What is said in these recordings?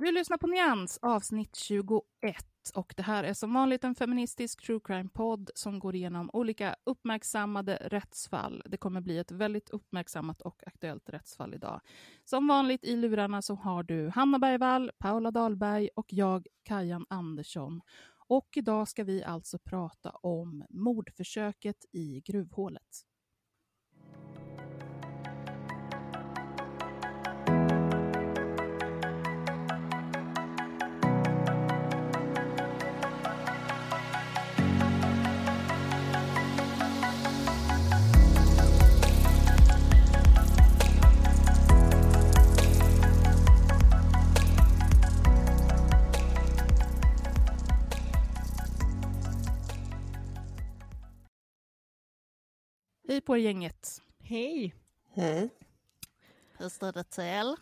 Du lyssnar på Nyans avsnitt 21 och det här är som vanligt en feministisk true crime-podd som går igenom olika uppmärksammade rättsfall. Det kommer bli ett väldigt uppmärksammat och aktuellt rättsfall idag. Som vanligt i lurarna så har du Hanna Bergvall, Paula Dahlberg och jag, Kajan Andersson. Och idag ska vi alltså prata om mordförsöket i gruvhålet. Hej på er gänget. Hej. Hej. Hur står det till?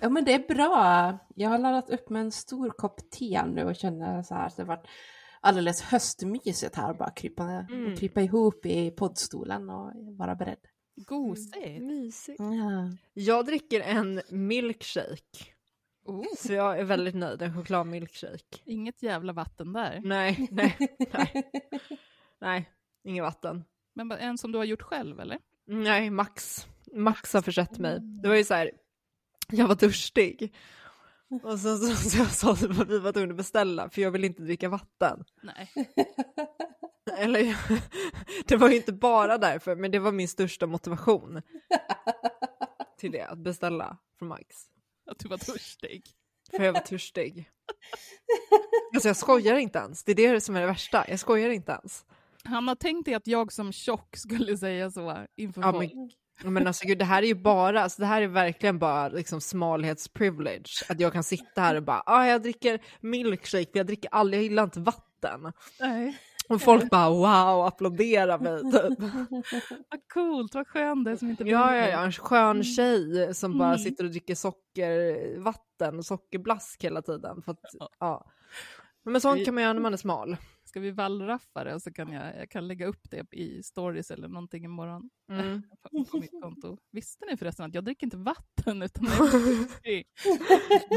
Ja men det är bra. Jag har laddat upp med en stor kopp te nu och känner så här att det varit alldeles höstmysigt här. Bara krypa, Mm. krypa ihop i poddstolen och vara beredd. Gosigt. Mysigt. Ja. Jag dricker en milkshake. Oh, Så jag är väldigt nöjd. En chokladmilkshake. inget jävla vatten där. Nej, nej, nej. Nej, inget vatten. Men en som du har gjort själv eller? Nej, Max. Max har försett mig. Det var ju så här, jag var törstig. Och så, så, så jag sa att vi var tvungna att beställa för jag vill inte dricka vatten. Nej. Eller, det var ju inte bara därför, men det var min största motivation till det, att beställa från Max. Att du var törstig. För jag var törstig. Alltså jag skojar inte ens, det är det som är det värsta. Jag skojar inte ens. Han har tänkt dig att jag som tjock skulle säga så inför Ja, folk. men, men alltså gud, det här är ju bara, alltså, det här är verkligen bara liksom smalhetsprivilege. Att jag kan sitta här och bara, ah, jag dricker milkshake, jag dricker aldrig, jag gillar inte vatten. Nej. Och folk bara wow, applåderar mig typ. Vad coolt, vad skönt det som inte Ja, ja, ja, en skön tjej som bara Mm. sitter och dricker sockervatten och sockerblask hela tiden. För att, ja. Men sånt kan man göra när man är smal. Ska vi wallraffa det och så kan jag, jag kan lägga upp det i stories eller någonting imorgon Mm. på, mitt konto. Visste ni förresten att jag dricker inte vatten utan jag.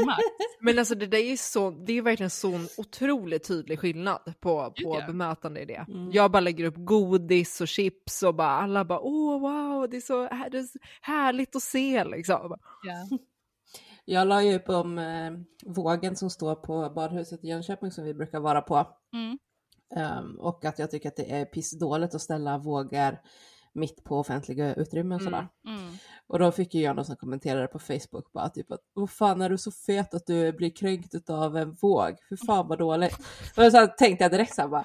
Men alltså det där är så, det är verkligen så en otroligt tydlig skillnad på, på ja. bemötande i det. Mm. Jag bara lägger upp godis och chips och bara alla bara åh wow, det är så, här, det är så härligt att se liksom. Ja. Jag la ju upp om eh, vågen som står på badhuset i Jönköping som vi brukar vara på. Mm. Ehm, och att jag tycker att det är pissdåligt att ställa vågar mitt på offentliga utrymmen sådär. Mm. Och då fick ju jag någon som kommenterade på Facebook bara typ att vad fan är du så fet att du blir kränkt av en våg? För fan vad dåligt. Och så tänkte jag direkt så här bara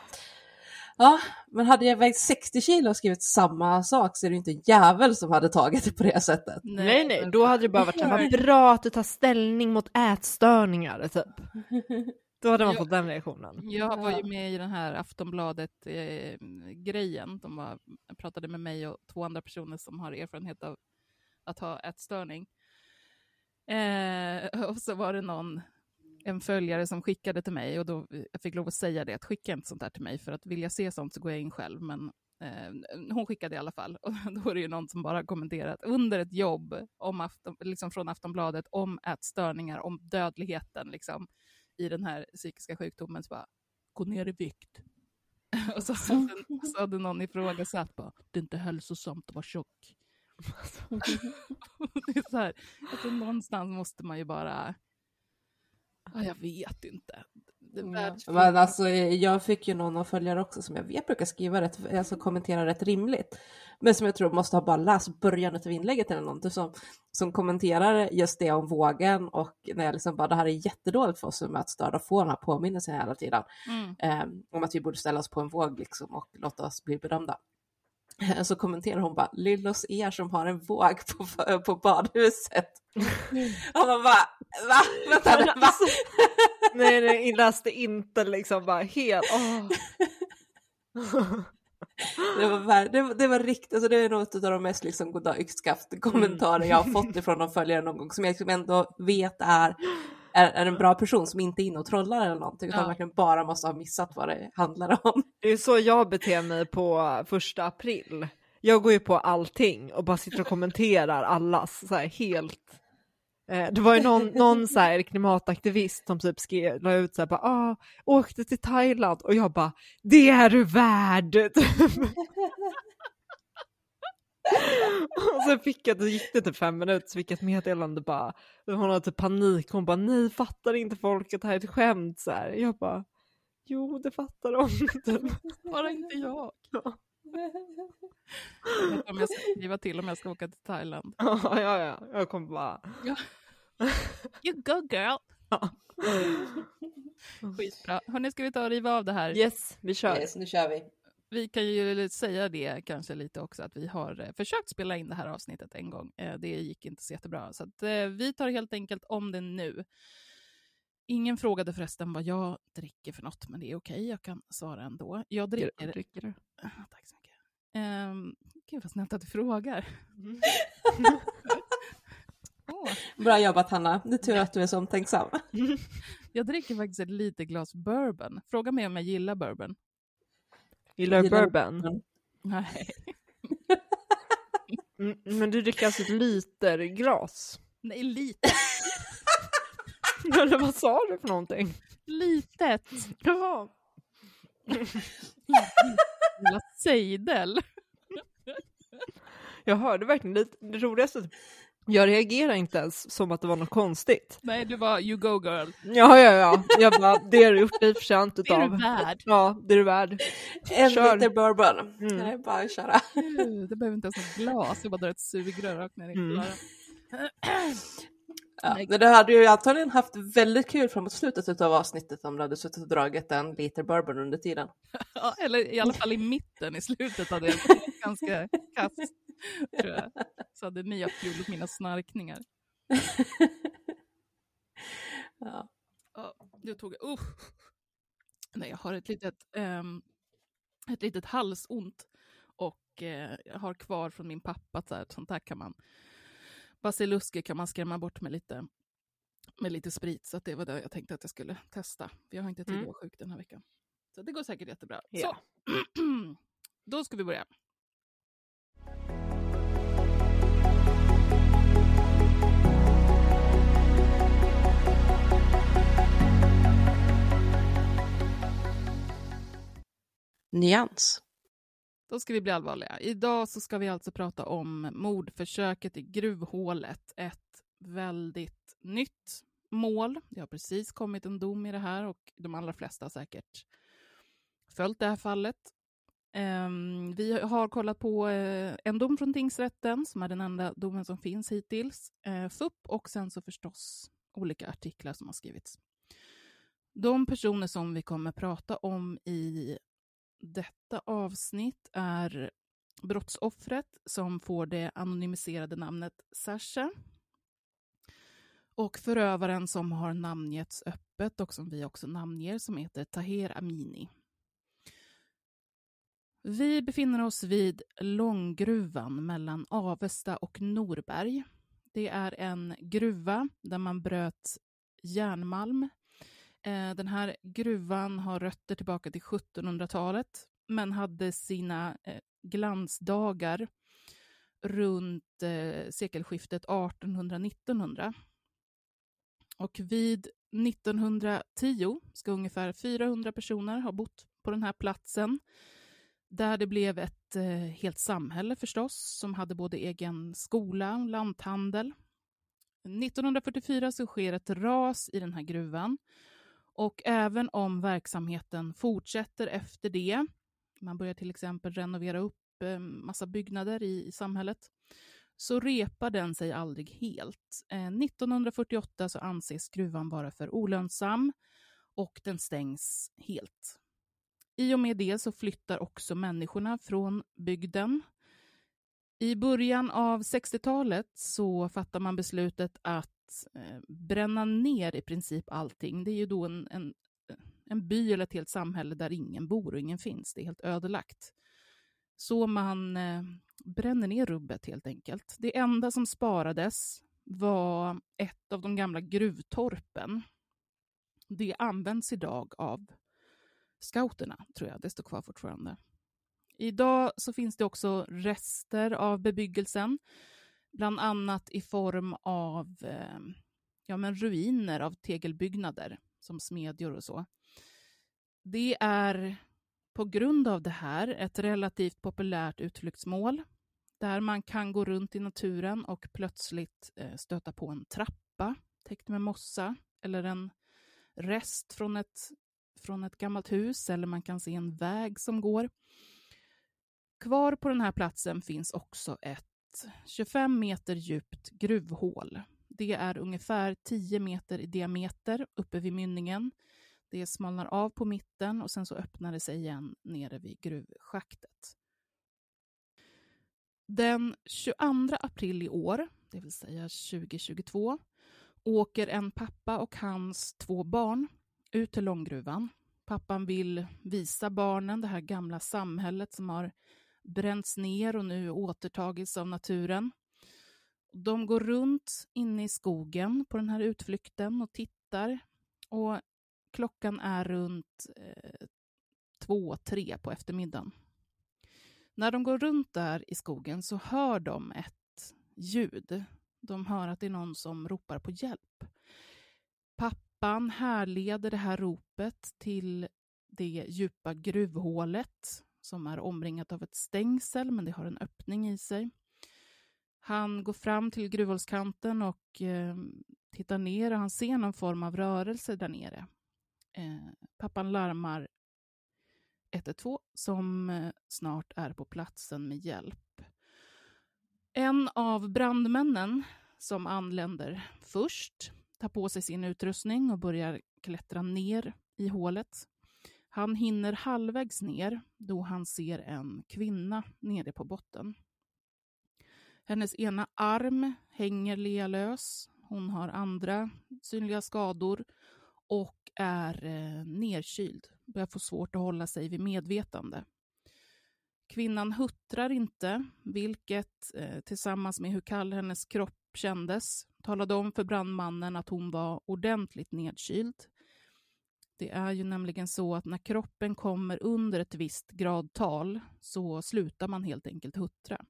Ja, men hade jag vägt 60 kilo och skrivit samma sak så är det ju inte en jävel som hade tagit det på det sättet. Nej nej, då hade det bara varit så här, vad bra att du tar ställning mot ätstörningar typ. Då hade man Ja. fått den reaktionen. Jag var ju med i den här Aftonbladet-grejen. De var, pratade med mig och två andra personer som har erfarenhet av att ha ätstörning. Eh, och så var det någon, en följare som skickade till mig och då jag fick lov att säga det, att skicka inte sånt här till mig för att vill jag se sånt så går jag in själv. Men eh, hon skickade i alla fall och då är det ju någon som bara kommenterat under ett jobb om Afton, liksom från Aftonbladet om ätstörningar, om dödligheten liksom, i den här psykiska sjukdomen. Så bara, gå ner i vikt. och så, så, så hade någon ifrågasatt bara, det är inte hälsosamt att vara tjock. det är så här, alltså, någonstans måste man ju bara... Ja, jag vet inte. Ja. Men alltså, jag fick ju någon av följare också som jag vet brukar skriva rätt, alltså kommentera rätt rimligt. Men som jag tror måste ha bara läst början av inlägget eller någonting som, som kommenterar just det om vågen och när jag liksom bara det här är jättedåligt för oss som är mötesstörda att få den här påminnelsen hela tiden. Mm. Eh, om att vi borde ställa oss på en våg liksom och låta oss bli bedömda. Så kommenterar hon bara, lillos er som har en våg på, på badhuset. Och man bara, va? Vänta, nu, va? Nej, nej, läste inte liksom bara helt... åh. Det var, det, det var riktigt, alltså det är något av de mest liksom goda yxskaft kommentarer jag har fått ifrån de följare någon gång som jag liksom ändå vet är, är, är en bra person som inte är inne och trollar eller någonting utan Ja. verkligen bara måste ha missat vad det handlar om. Det är så jag beter mig på första april. Jag går ju på allting och bara sitter och kommenterar allas så här helt. Eh, det var ju någon, någon så här klimataktivist som typ skrev, la ut så här bara, ah, åkte till Thailand och jag bara, det är du värd! och sen fick jag, det gick det typ fem minuter, så fick jag ett meddelande bara, hon hade typ panik, hon bara, nej fattar inte folk att det här är ett skämt så här. Jag bara, jo det fattar de. Typ. Bara inte jag. Jag vet om jag ska skriva till om jag ska åka till Thailand. Ja, ja, ja. Jag kommer bara... You go girl! Ja. Skitbra. Hörni, ska vi ta och riva av det här? Yes, vi kör. Yes, nu kör vi. Vi kan ju säga det kanske lite också att vi har eh, försökt spela in det här avsnittet en gång. Eh, Det gick inte så jättebra. Så att, eh, vi tar helt enkelt om det nu. Ingen frågade förresten vad jag dricker för något, men det är okej. Jag kan svara ändå. Jag dricker... dricker du? Ah, Tack så mycket. Um, gud vad snällt att du frågar. Åh, Bra jobbat Hanna, det är tur att du är så omtänksam. jag dricker faktiskt ett litet glas bourbon. Fråga mig om jag gillar bourbon. Gillar du bourbon? Nej, Mm, men du dricker alltså ett literglas? Nej lite. Eller vad sa du för någonting? Litet. Jaha. Lilla sejdel. Jag hörde verkligen lite, det roligaste, jag reagerar inte ens som att det var något konstigt. Nej, du var you go girl. Ja, ja, ja. Jag bara, det har du gjort dig förtjänt Det är du utav. värd. Ja, det är du värd. En Kör. liter bourbon, Mm. det är bara att köra. Gud, Det behöver inte ens ett glas, jag bara drar ett sugrör rakt ner i Mm. mm. Ja, men du hade ju antagligen haft väldigt kul framåt slutet av avsnittet om du hade suttit och dragit en liter bourbon under tiden. ja, Eller i alla fall i mitten, i slutet hade jag ganska kass. Tror jag. Så hade ni haft kul åt mina snarkningar. Ja. Ja, tog jag... Uh. Nej, jag har ett litet, ehm, ett litet halsont och jag har kvar från min pappa att så här, sånt där kan man... Basilusker kan man skrämma bort med lite, med lite sprit, så att det var det jag tänkte att jag skulle testa. Jag har inte tid att Mm. vara sjuk den här veckan. Så det går säkert jättebra. Ja. Så, då ska vi börja. Nyans. Då ska vi bli allvarliga. Idag så ska vi alltså prata om mordförsöket i gruvhålet. Ett väldigt nytt mål. Det har precis kommit en dom i det här och de allra flesta har säkert följt det här fallet. Ehm, vi har kollat på eh, en dom från tingsrätten som är den enda domen som finns hittills. Eh, FUP och sen så förstås olika artiklar som har skrivits. De personer som vi kommer prata om i detta avsnitt är brottsoffret som får det anonymiserade namnet Sasha. Och förövaren som har namngetts öppet och som vi också namnger som heter Taher Amini. Vi befinner oss vid Långgruvan mellan Avesta och Norberg. Det är en gruva där man bröt järnmalm. Eh, den här gruvan har rötter tillbaka till 1700-talet men hade sina eh, glansdagar runt eh, sekelskiftet 1800-1900. Och vid 1910 ska ungefär 400 personer ha bott på den här platsen där det blev ett helt samhälle förstås som hade både egen skola och lanthandel. 1944 så sker ett ras i den här gruvan och även om verksamheten fortsätter efter det, man börjar till exempel renovera upp eh, massa byggnader i, i samhället, så repar den sig aldrig helt. Eh, 1948 så anses gruvan vara för olönsam och den stängs helt. I och med det så flyttar också människorna från bygden. I början av 60-talet så fattar man beslutet att eh, bränna ner i princip allting. Det är ju då en, en, en by eller ett helt samhälle där ingen bor och ingen finns. Det är helt ödelagt. Så man eh, bränner ner rubbet helt enkelt. Det enda som sparades var ett av de gamla gruvtorpen. Det används idag av scouterna, tror jag. Det står kvar fortfarande. Idag så finns det också rester av bebyggelsen, bland annat i form av eh, ja, men ruiner av tegelbyggnader, som smedjor och så. Det är på grund av det här ett relativt populärt utflyktsmål där man kan gå runt i naturen och plötsligt eh, stöta på en trappa täckt med mossa eller en rest från ett från ett gammalt hus eller man kan se en väg som går. Kvar på den här platsen finns också ett 25 meter djupt gruvhål. Det är ungefär 10 meter i diameter uppe vid mynningen. Det smalnar av på mitten och sen så öppnar det sig igen nere vid gruvschaktet. Den 22 april i år, det vill säga 2022, åker en pappa och hans två barn ut till Långgruvan. Pappan vill visa barnen det här gamla samhället som har bränts ner och nu återtagits av naturen. De går runt inne i skogen på den här utflykten och tittar. Och klockan är runt eh, två, tre på eftermiddagen. När de går runt där i skogen så hör de ett ljud. De hör att det är någon som ropar på hjälp. Pappan härleder det här ropet till det djupa gruvhålet som är omringat av ett stängsel, men det har en öppning i sig. Han går fram till gruvhålskanten och eh, tittar ner och han ser någon form av rörelse där nere. Eh, pappan larmar 112 som eh, snart är på platsen med hjälp. En av brandmännen som anländer först tar på sig sin utrustning och börjar klättra ner i hålet. Han hinner halvvägs ner då han ser en kvinna nere på botten. Hennes ena arm hänger lealös. Hon har andra synliga skador och är eh, nerkyld. Börjar få svårt att hålla sig vid medvetande. Kvinnan huttrar inte, vilket eh, tillsammans med hur kall hennes kropp kändes talade om för brandmannen att hon var ordentligt nedkyld. Det är ju nämligen så att när kroppen kommer under ett visst gradtal så slutar man helt enkelt huttra.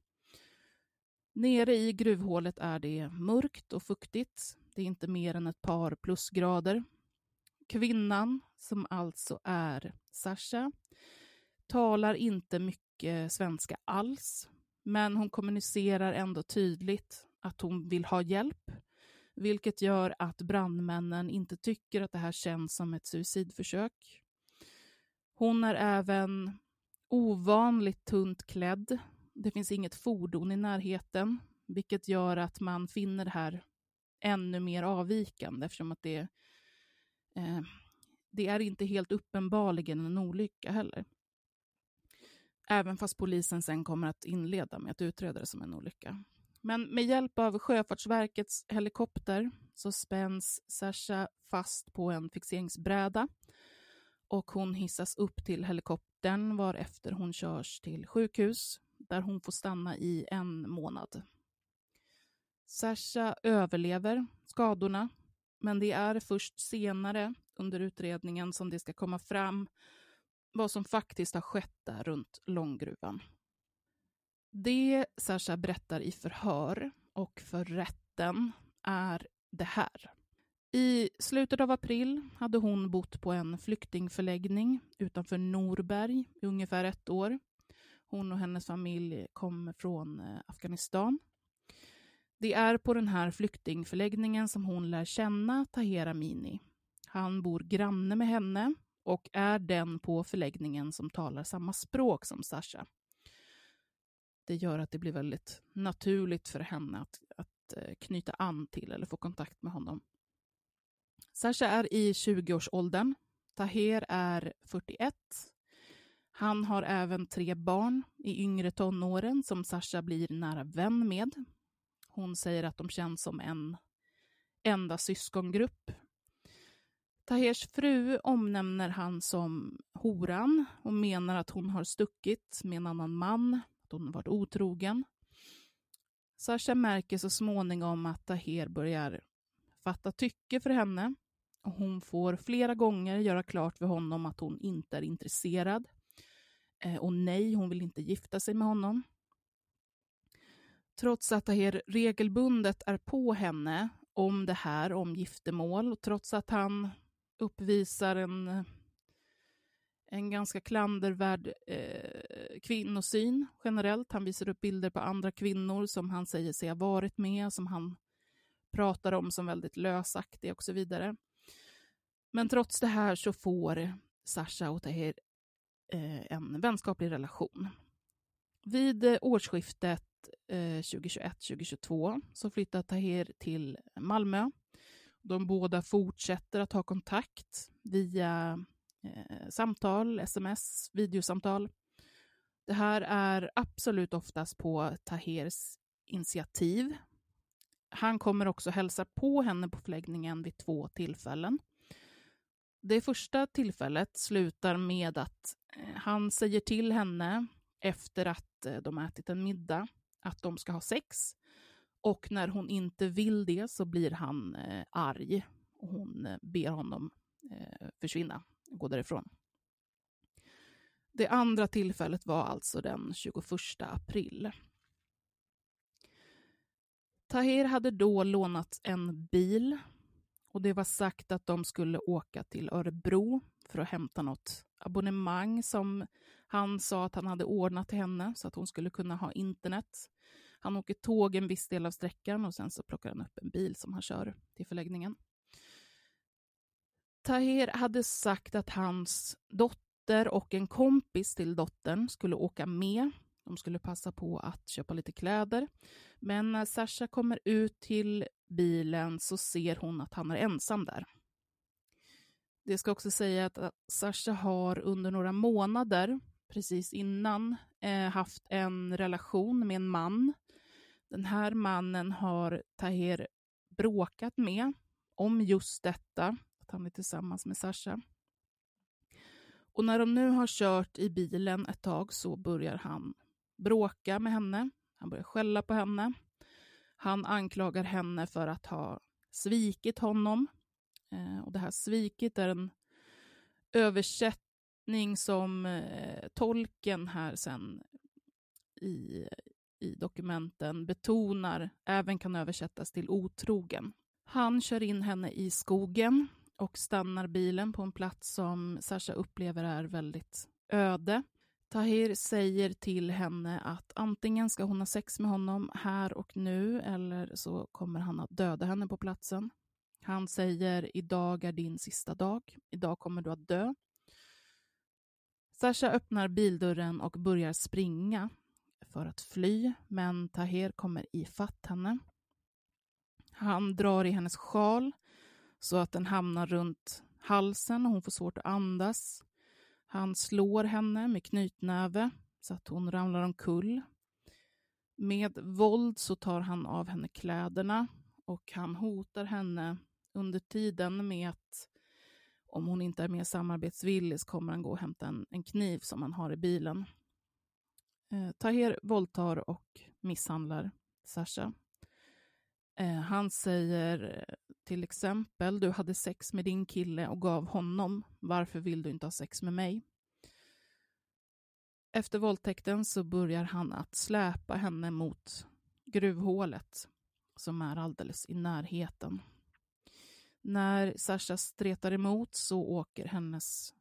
Nere i gruvhålet är det mörkt och fuktigt. Det är inte mer än ett par plusgrader. Kvinnan, som alltså är Sasha, talar inte mycket svenska alls, men hon kommunicerar ändå tydligt att hon vill ha hjälp, vilket gör att brandmännen inte tycker att det här känns som ett suicidförsök. Hon är även ovanligt tunt klädd. Det finns inget fordon i närheten, vilket gör att man finner det här ännu mer avvikande eftersom att det, eh, det är inte helt uppenbarligen en olycka heller. Även fast polisen sen kommer att inleda med att utreda det som en olycka. Men med hjälp av Sjöfartsverkets helikopter så spänns Sasha fast på en fixeringsbräda och hon hissas upp till helikoptern varefter hon körs till sjukhus där hon får stanna i en månad. Sasha överlever skadorna men det är först senare under utredningen som det ska komma fram vad som faktiskt har skett där runt Långgruvan. Det Sasha berättar i förhör och för rätten är det här. I slutet av april hade hon bott på en flyktingförläggning utanför Norberg i ungefär ett år. Hon och hennes familj kom från eh, Afghanistan. Det är på den här flyktingförläggningen som hon lär känna Tahir Amini. Han bor granne med henne och är den på förläggningen som talar samma språk som Sasha. Det gör att det blir väldigt naturligt för henne att, att eh, knyta an till eller få kontakt med honom. Sasha är i 20-årsåldern. Taher är 41. Han har även tre barn i yngre tonåren som Sasha blir nära vän med. Hon säger att de känns som en enda syskongrupp. Tahers fru omnämner han som horan och menar att hon har stuckit med en annan man, att hon varit otrogen. Sasha märker så småningom att Taher börjar fatta tycke för henne och hon får flera gånger göra klart för honom att hon inte är intresserad. Eh, och nej, hon vill inte gifta sig med honom. Trots att Taher regelbundet är på henne om det här, om giftermål, och trots att han uppvisar en, en ganska klandervärd eh, kvinnosyn generellt. Han visar upp bilder på andra kvinnor som han säger sig ha varit med, som han pratar om som väldigt lösaktiga och så vidare. Men trots det här så får Sasha och Tahir eh, en vänskaplig relation. Vid eh, årsskiftet eh, 2021-2022 så flyttar Tahir till Malmö. De båda fortsätter att ha kontakt via eh, samtal, sms, videosamtal. Det här är absolut oftast på Tahers initiativ. Han kommer också hälsa på henne på förläggningen vid två tillfällen. Det första tillfället slutar med att eh, han säger till henne efter att eh, de ätit en middag att de ska ha sex. Och när hon inte vill det så blir han eh, arg och hon ber honom försvinna, gå därifrån. Det andra tillfället var alltså den 21 april. Tahir hade då lånat en bil och det var sagt att de skulle åka till Örebro för att hämta något abonnemang som han sa att han hade ordnat till henne så att hon skulle kunna ha internet. Han åker tåg en viss del av sträckan och sen så plockar han upp en bil som han kör till förläggningen. Tahir hade sagt att hans dotter och en kompis till dottern skulle åka med. De skulle passa på att köpa lite kläder. Men när Sasha kommer ut till bilen så ser hon att han är ensam där. Det ska också säga att Sasha har under några månader, precis innan, eh, haft en relation med en man. Den här mannen har Tahir bråkat med om just detta, att han är tillsammans med Sasha. Och när de nu har kört i bilen ett tag så börjar han bråka med henne. Han börjar skälla på henne. Han anklagar henne för att ha svikit honom. Eh, och det här svikit är en översättning som eh, tolken här sen i, i dokumenten betonar även kan översättas till otrogen. Han kör in henne i skogen och stannar bilen på en plats som Sasha upplever är väldigt öde. Tahir säger till henne att antingen ska hon ha sex med honom här och nu eller så kommer han att döda henne på platsen. Han säger idag är din sista dag. Idag kommer du att dö. Sasha öppnar bildörren och börjar springa för att fly, men Tahir kommer ifatt henne. Han drar i hennes sjal så att den hamnar runt halsen och hon får svårt att andas. Han slår henne med knytnäve så att hon ramlar omkull. Med våld så tar han av henne kläderna och han hotar henne under tiden med att Om hon inte är mer samarbetsvillig så kommer han gå och hämta en, en kniv som han har i bilen. Eh, Taher våldtar och misshandlar Sasha. Eh, han säger eh, till exempel, du hade sex med din kille och gav honom, varför vill du inte ha sex med mig? Efter våldtäkten så börjar han att släpa henne mot gruvhålet som är alldeles i närheten. När Sasha stretar emot så åker hennes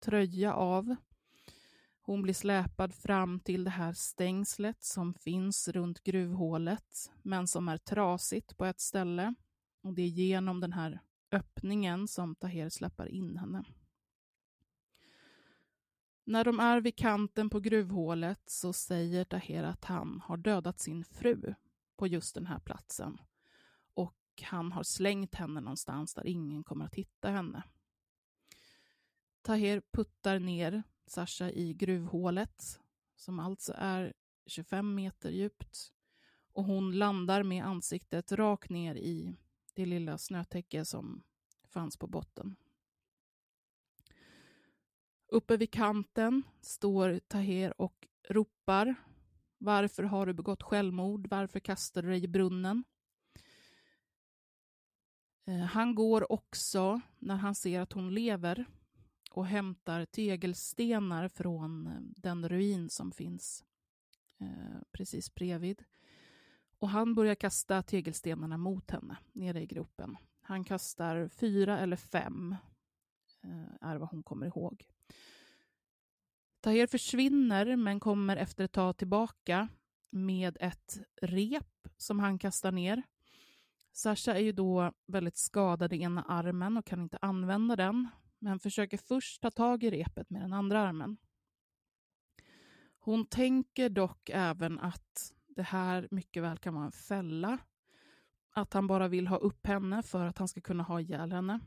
tröja av. Hon blir släpad fram till det här stängslet som finns runt gruvhålet, men som är trasigt på ett ställe. Och det är genom den här öppningen som Taher släpper in henne. När de är vid kanten på gruvhålet så säger Taher att han har dödat sin fru på just den här platsen och han har slängt henne någonstans där ingen kommer att hitta henne. Taher puttar ner Sasha i gruvhålet som alltså är 25 meter djupt och hon landar med ansiktet rakt ner i det lilla snötäcke som fanns på botten. Uppe vid kanten står Taher och ropar varför har du begått självmord? Varför kastar du dig i brunnen? Eh, han går också, när han ser att hon lever, och hämtar tegelstenar från eh, den ruin som finns eh, precis bredvid. Och han börjar kasta tegelstenarna mot henne nere i gropen. Han kastar fyra eller fem, eh, är vad hon kommer ihåg. Tahir försvinner men kommer efter ett tag tillbaka med ett rep som han kastar ner. Sasha är ju då väldigt skadad i ena armen och kan inte använda den, men försöker först ta tag i repet med den andra armen. Hon tänker dock även att det här mycket väl kan vara en fälla, att han bara vill ha upp henne för att han ska kunna ha ihjäl henne.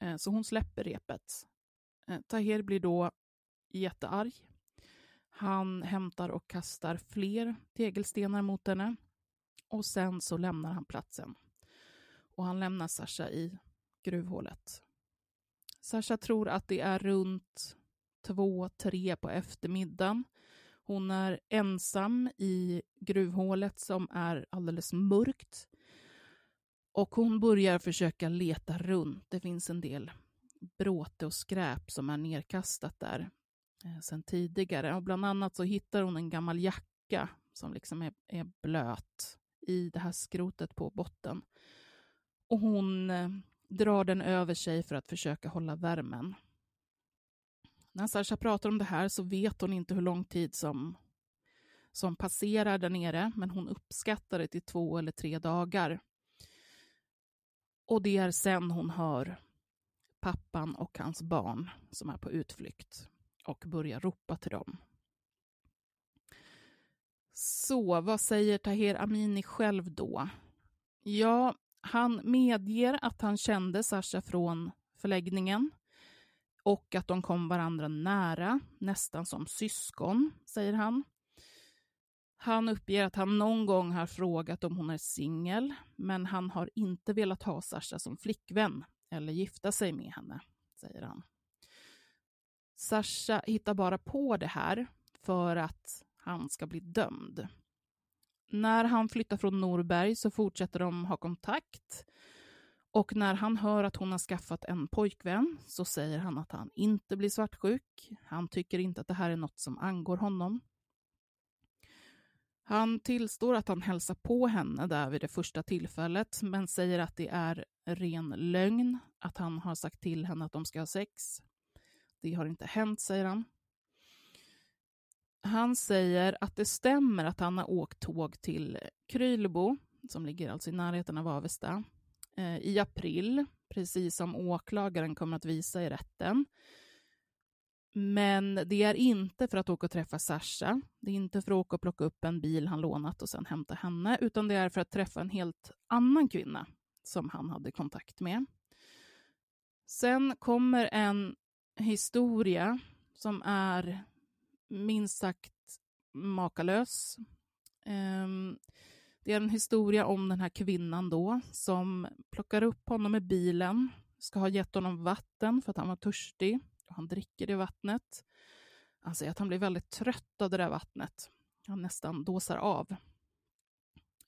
Eh, så hon släpper repet. Eh, Tahir Taher blir då jättearg. Han hämtar och kastar fler tegelstenar mot henne och sen så lämnar han platsen. Och han lämnar Sasha i gruvhålet. Sasha tror att det är runt två, tre på eftermiddagen. Hon är ensam i gruvhålet som är alldeles mörkt. Och hon börjar försöka leta runt. Det finns en del bråte och skräp som är nerkastat där eh, sen tidigare. Och bland annat så hittar hon en gammal jacka som liksom är, är blöt i det här skrotet på botten. Och hon eh, drar den över sig för att försöka hålla värmen. När Sasha pratar om det här så vet hon inte hur lång tid som, som passerar där nere, men hon uppskattar det till två eller tre dagar. Och det är sen hon hör pappan och hans barn som är på utflykt och börjar ropa till dem. Så vad säger Taher Amini själv då? Ja, han medger att han kände Sasha från förläggningen och att de kom varandra nära, nästan som syskon, säger han. Han uppger att han någon gång har frågat om hon är singel, men han har inte velat ha Sasha som flickvän eller gifta sig med henne, säger han. Sasha hittar bara på det här för att han ska bli dömd. När han flyttar från Norberg så fortsätter de ha kontakt. Och när han hör att hon har skaffat en pojkvän så säger han att han inte blir svartsjuk. Han tycker inte att det här är något som angår honom. Han tillstår att han hälsar på henne där vid det första tillfället, men säger att det är ren lögn, att han har sagt till henne att de ska ha sex. Det har inte hänt, säger han. Han säger att det stämmer att han har åkt tåg till Krylbo, som ligger alltså i närheten av Avesta, eh, i april, precis som åklagaren kommer att visa i rätten. Men det är inte för att åka och träffa Sasha. Det är inte för att åka och plocka upp en bil han lånat och sen hämta henne, utan det är för att träffa en helt annan kvinna som han hade kontakt med. Sen kommer en historia som är minst sagt makalös. Ehm, det är en historia om den här kvinnan då som plockar upp honom i bilen ska ha gett honom vatten för att han var törstig. Och han dricker det vattnet. Han säger att han blir väldigt trött av det där vattnet. Han nästan dåsar av.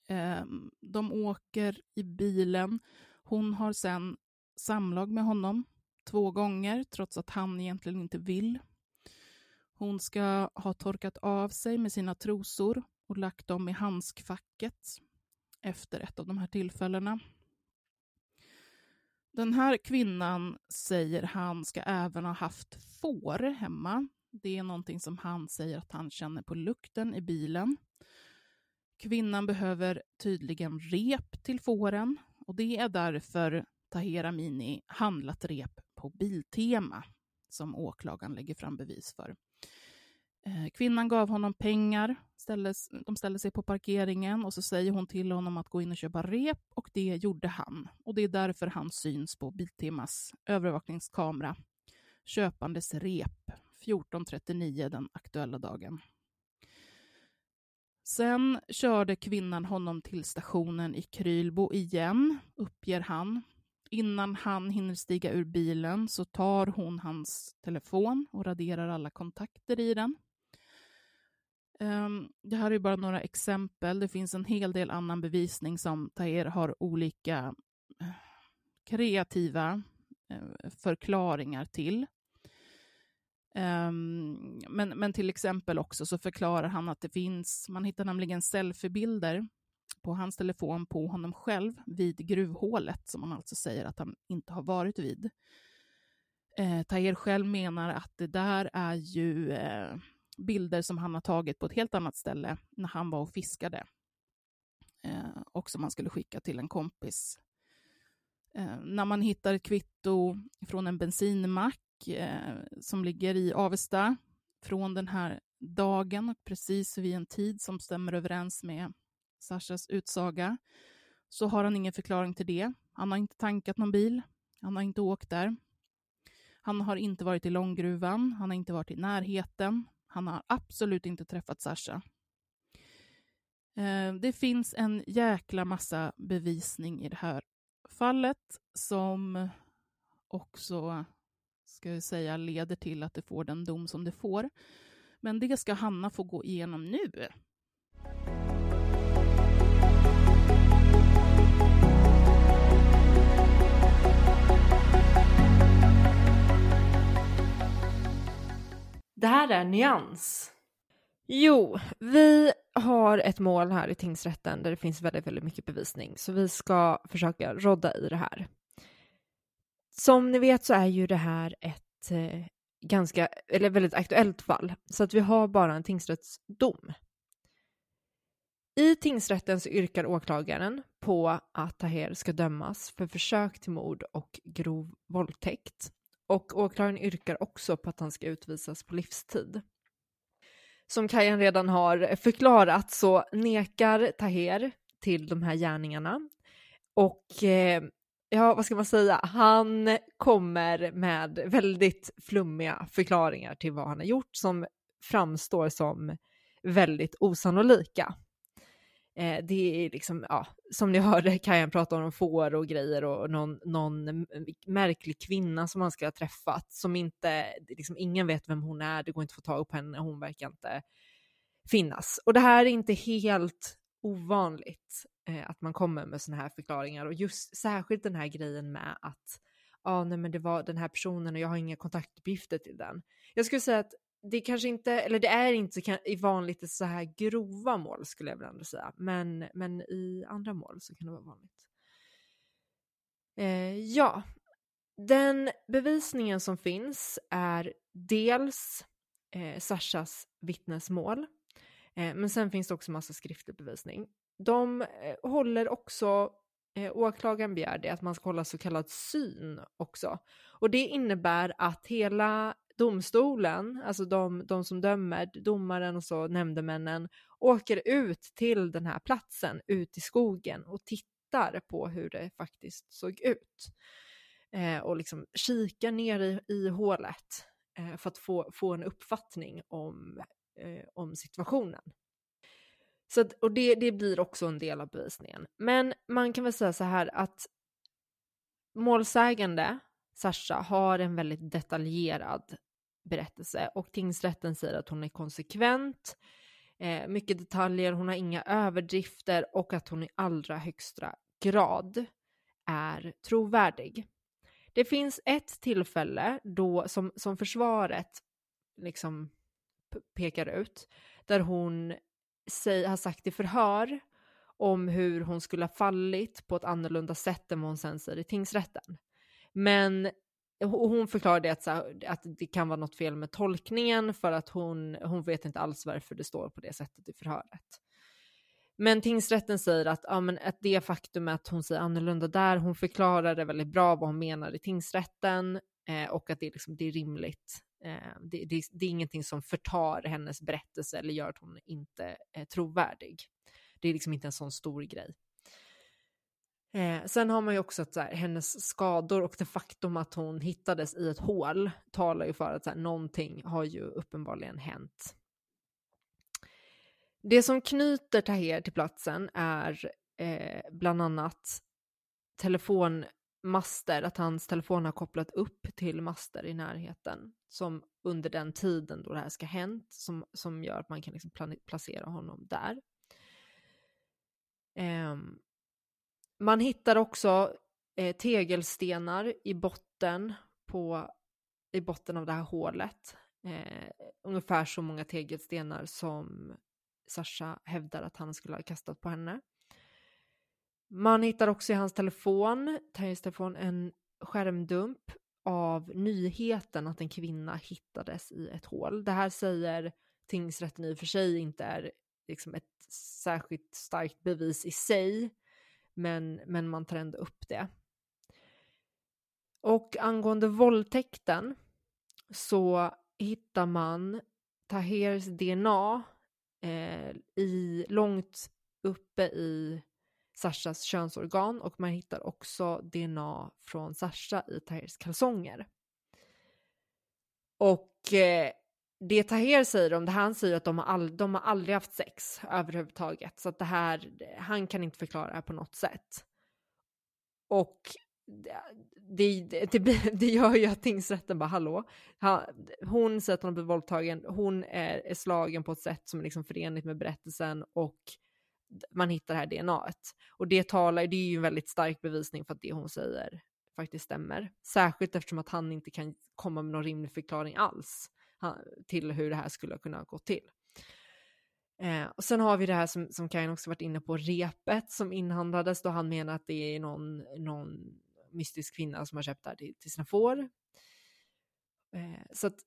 Ehm, de åker i bilen. Hon har sen samlag med honom två gånger, trots att han egentligen inte vill. Hon ska ha torkat av sig med sina trosor och lagt dem i handskfacket efter ett av de här tillfällena. Den här kvinnan säger han ska även ha haft får hemma. Det är någonting som han säger att han känner på lukten i bilen. Kvinnan behöver tydligen rep till fåren och det är därför Tahera Amini handlat rep på Biltema som åklagaren lägger fram bevis för. Eh, kvinnan gav honom pengar, ställdes, de ställde sig på parkeringen och så säger hon till honom att gå in och köpa rep och det gjorde han. Och det är därför han syns på Biltemas övervakningskamera köpandes rep 14.39 den aktuella dagen. Sen körde kvinnan honom till stationen i Krylbo igen, uppger han. Innan han hinner stiga ur bilen så tar hon hans telefon och raderar alla kontakter i den. Ehm, det här är bara några exempel. Det finns en hel del annan bevisning som Tahir har olika eh, kreativa eh, förklaringar till. Ehm, men, men till exempel också så förklarar han att det finns, man hittar nämligen selfiebilder på hans telefon på honom själv vid gruvhålet, som han alltså säger att han inte har varit vid. Eh, Tahir själv menar att det där är ju eh, bilder som han har tagit på ett helt annat ställe när han var och fiskade. Eh, och som han skulle skicka till en kompis. Eh, när man hittar ett kvitto från en bensinmack eh, som ligger i Avesta från den här dagen och precis vid en tid som stämmer överens med Sashas utsaga, så har han ingen förklaring till det. Han har inte tankat någon bil, han har inte åkt där. Han har inte varit i Långgruvan, han har inte varit i närheten, han har absolut inte träffat Sasha. Eh, det finns en jäkla massa bevisning i det här fallet som också, ska jag säga, leder till att det får den dom som det får. Men det ska Hanna få gå igenom nu. Det här är Nyans. Jo, vi har ett mål här i tingsrätten där det finns väldigt, väldigt mycket bevisning, så vi ska försöka rodda i det här. Som ni vet så är ju det här ett eh, ganska, eller väldigt aktuellt fall, så att vi har bara en tingsrättsdom. I tingsrätten så yrkar åklagaren på att Taher ska dömas för försök till mord och grov våldtäkt och åklagaren yrkar också på att han ska utvisas på livstid. Som Kajan redan har förklarat så nekar Taher till de här gärningarna och eh, ja, vad ska man säga, han kommer med väldigt flummiga förklaringar till vad han har gjort som framstår som väldigt osannolika. Eh, det är liksom, ja, som ni hörde Kajan prata om får och grejer och någon, någon märklig kvinna som han ska ha träffat som inte, liksom ingen vet vem hon är, det går inte att få tag på henne, hon verkar inte finnas. Och det här är inte helt ovanligt eh, att man kommer med sådana här förklaringar och just särskilt den här grejen med att ja, ah, nej men det var den här personen och jag har inga kontaktuppgifter till den. Jag skulle säga att det är kanske inte, eller det är inte i vanligt så här grova mål skulle jag vilja säga, men, men i andra mål så kan det vara vanligt. Eh, ja, den bevisningen som finns är dels eh, Sashas vittnesmål, eh, men sen finns det också massa skriftlig bevisning. De eh, håller också eh, åklagaren begär det att man ska hålla så kallad syn också. Och det innebär att hela domstolen, alltså de, de som dömer, domaren och så nämndemännen, åker ut till den här platsen, ut i skogen och tittar på hur det faktiskt såg ut. Eh, och liksom kikar ner i, i hålet eh, för att få, få en uppfattning om, eh, om situationen. Så att, och det, det blir också en del av bevisningen. Men man kan väl säga så här att målsägande, Sasha, har en väldigt detaljerad berättelse och tingsrätten säger att hon är konsekvent, eh, mycket detaljer, hon har inga överdrifter och att hon i allra högsta grad är trovärdig. Det finns ett tillfälle då som, som försvaret liksom pekar ut, där hon säg, har sagt i förhör om hur hon skulle ha fallit på ett annorlunda sätt än vad hon sen säger i tingsrätten. Men hon förklarade att, att det kan vara något fel med tolkningen för att hon, hon vet inte alls varför det står på det sättet i förhöret. Men tingsrätten säger att, ja, men att det faktum att hon säger annorlunda där, hon förklarar det väldigt bra vad hon menar i tingsrätten eh, och att det, liksom, det är rimligt. Eh, det, det, det, är ingenting som förtar hennes berättelse eller gör att hon inte är trovärdig. Det är liksom inte en sån stor grej. Eh, sen har man ju också att så här, hennes skador och det faktum att hon hittades i ett hål talar ju för att så här, någonting har ju uppenbarligen hänt. Det som knyter Taher till platsen är eh, bland annat telefonmaster, att hans telefon har kopplat upp till master i närheten som under den tiden då det här ska ha hänt som, som gör att man kan liksom placera honom där. Eh, man hittar också eh, tegelstenar i botten på i botten av det här hålet. Eh, ungefär så många tegelstenar som Sasha hävdar att han skulle ha kastat på henne. Man hittar också i hans telefon, Terjes telefon, en skärmdump av nyheten att en kvinna hittades i ett hål. Det här säger tingsrätten i och för sig inte är liksom ett särskilt starkt bevis i sig, men, men man tar ändå upp det. Och angående våldtäkten så hittar man Tahers DNA eh, i, långt uppe i Sashas könsorgan och man hittar också DNA från Sasha i Tahers kalsonger. Och eh, det Taher säger om det, han säger att de har, all, de har aldrig haft sex överhuvudtaget, så att det här, han kan inte förklara det här på något sätt. Och det, det, det, det gör ju att tingsrätten bara hallå, hon säger att hon har blivit våldtagen, hon är, är slagen på ett sätt som är liksom förenligt med berättelsen och man hittar det här DNAet. Och det talar, det är ju en väldigt stark bevisning för att det hon säger faktiskt stämmer. Särskilt eftersom att han inte kan komma med någon rimlig förklaring alls till hur det här skulle kunna gå till. Eh, och sen har vi det här som, som Karin också varit inne på, repet som inhandlades då han menar att det är någon, någon mystisk kvinna som har köpt det här till, till sina får. Eh, så att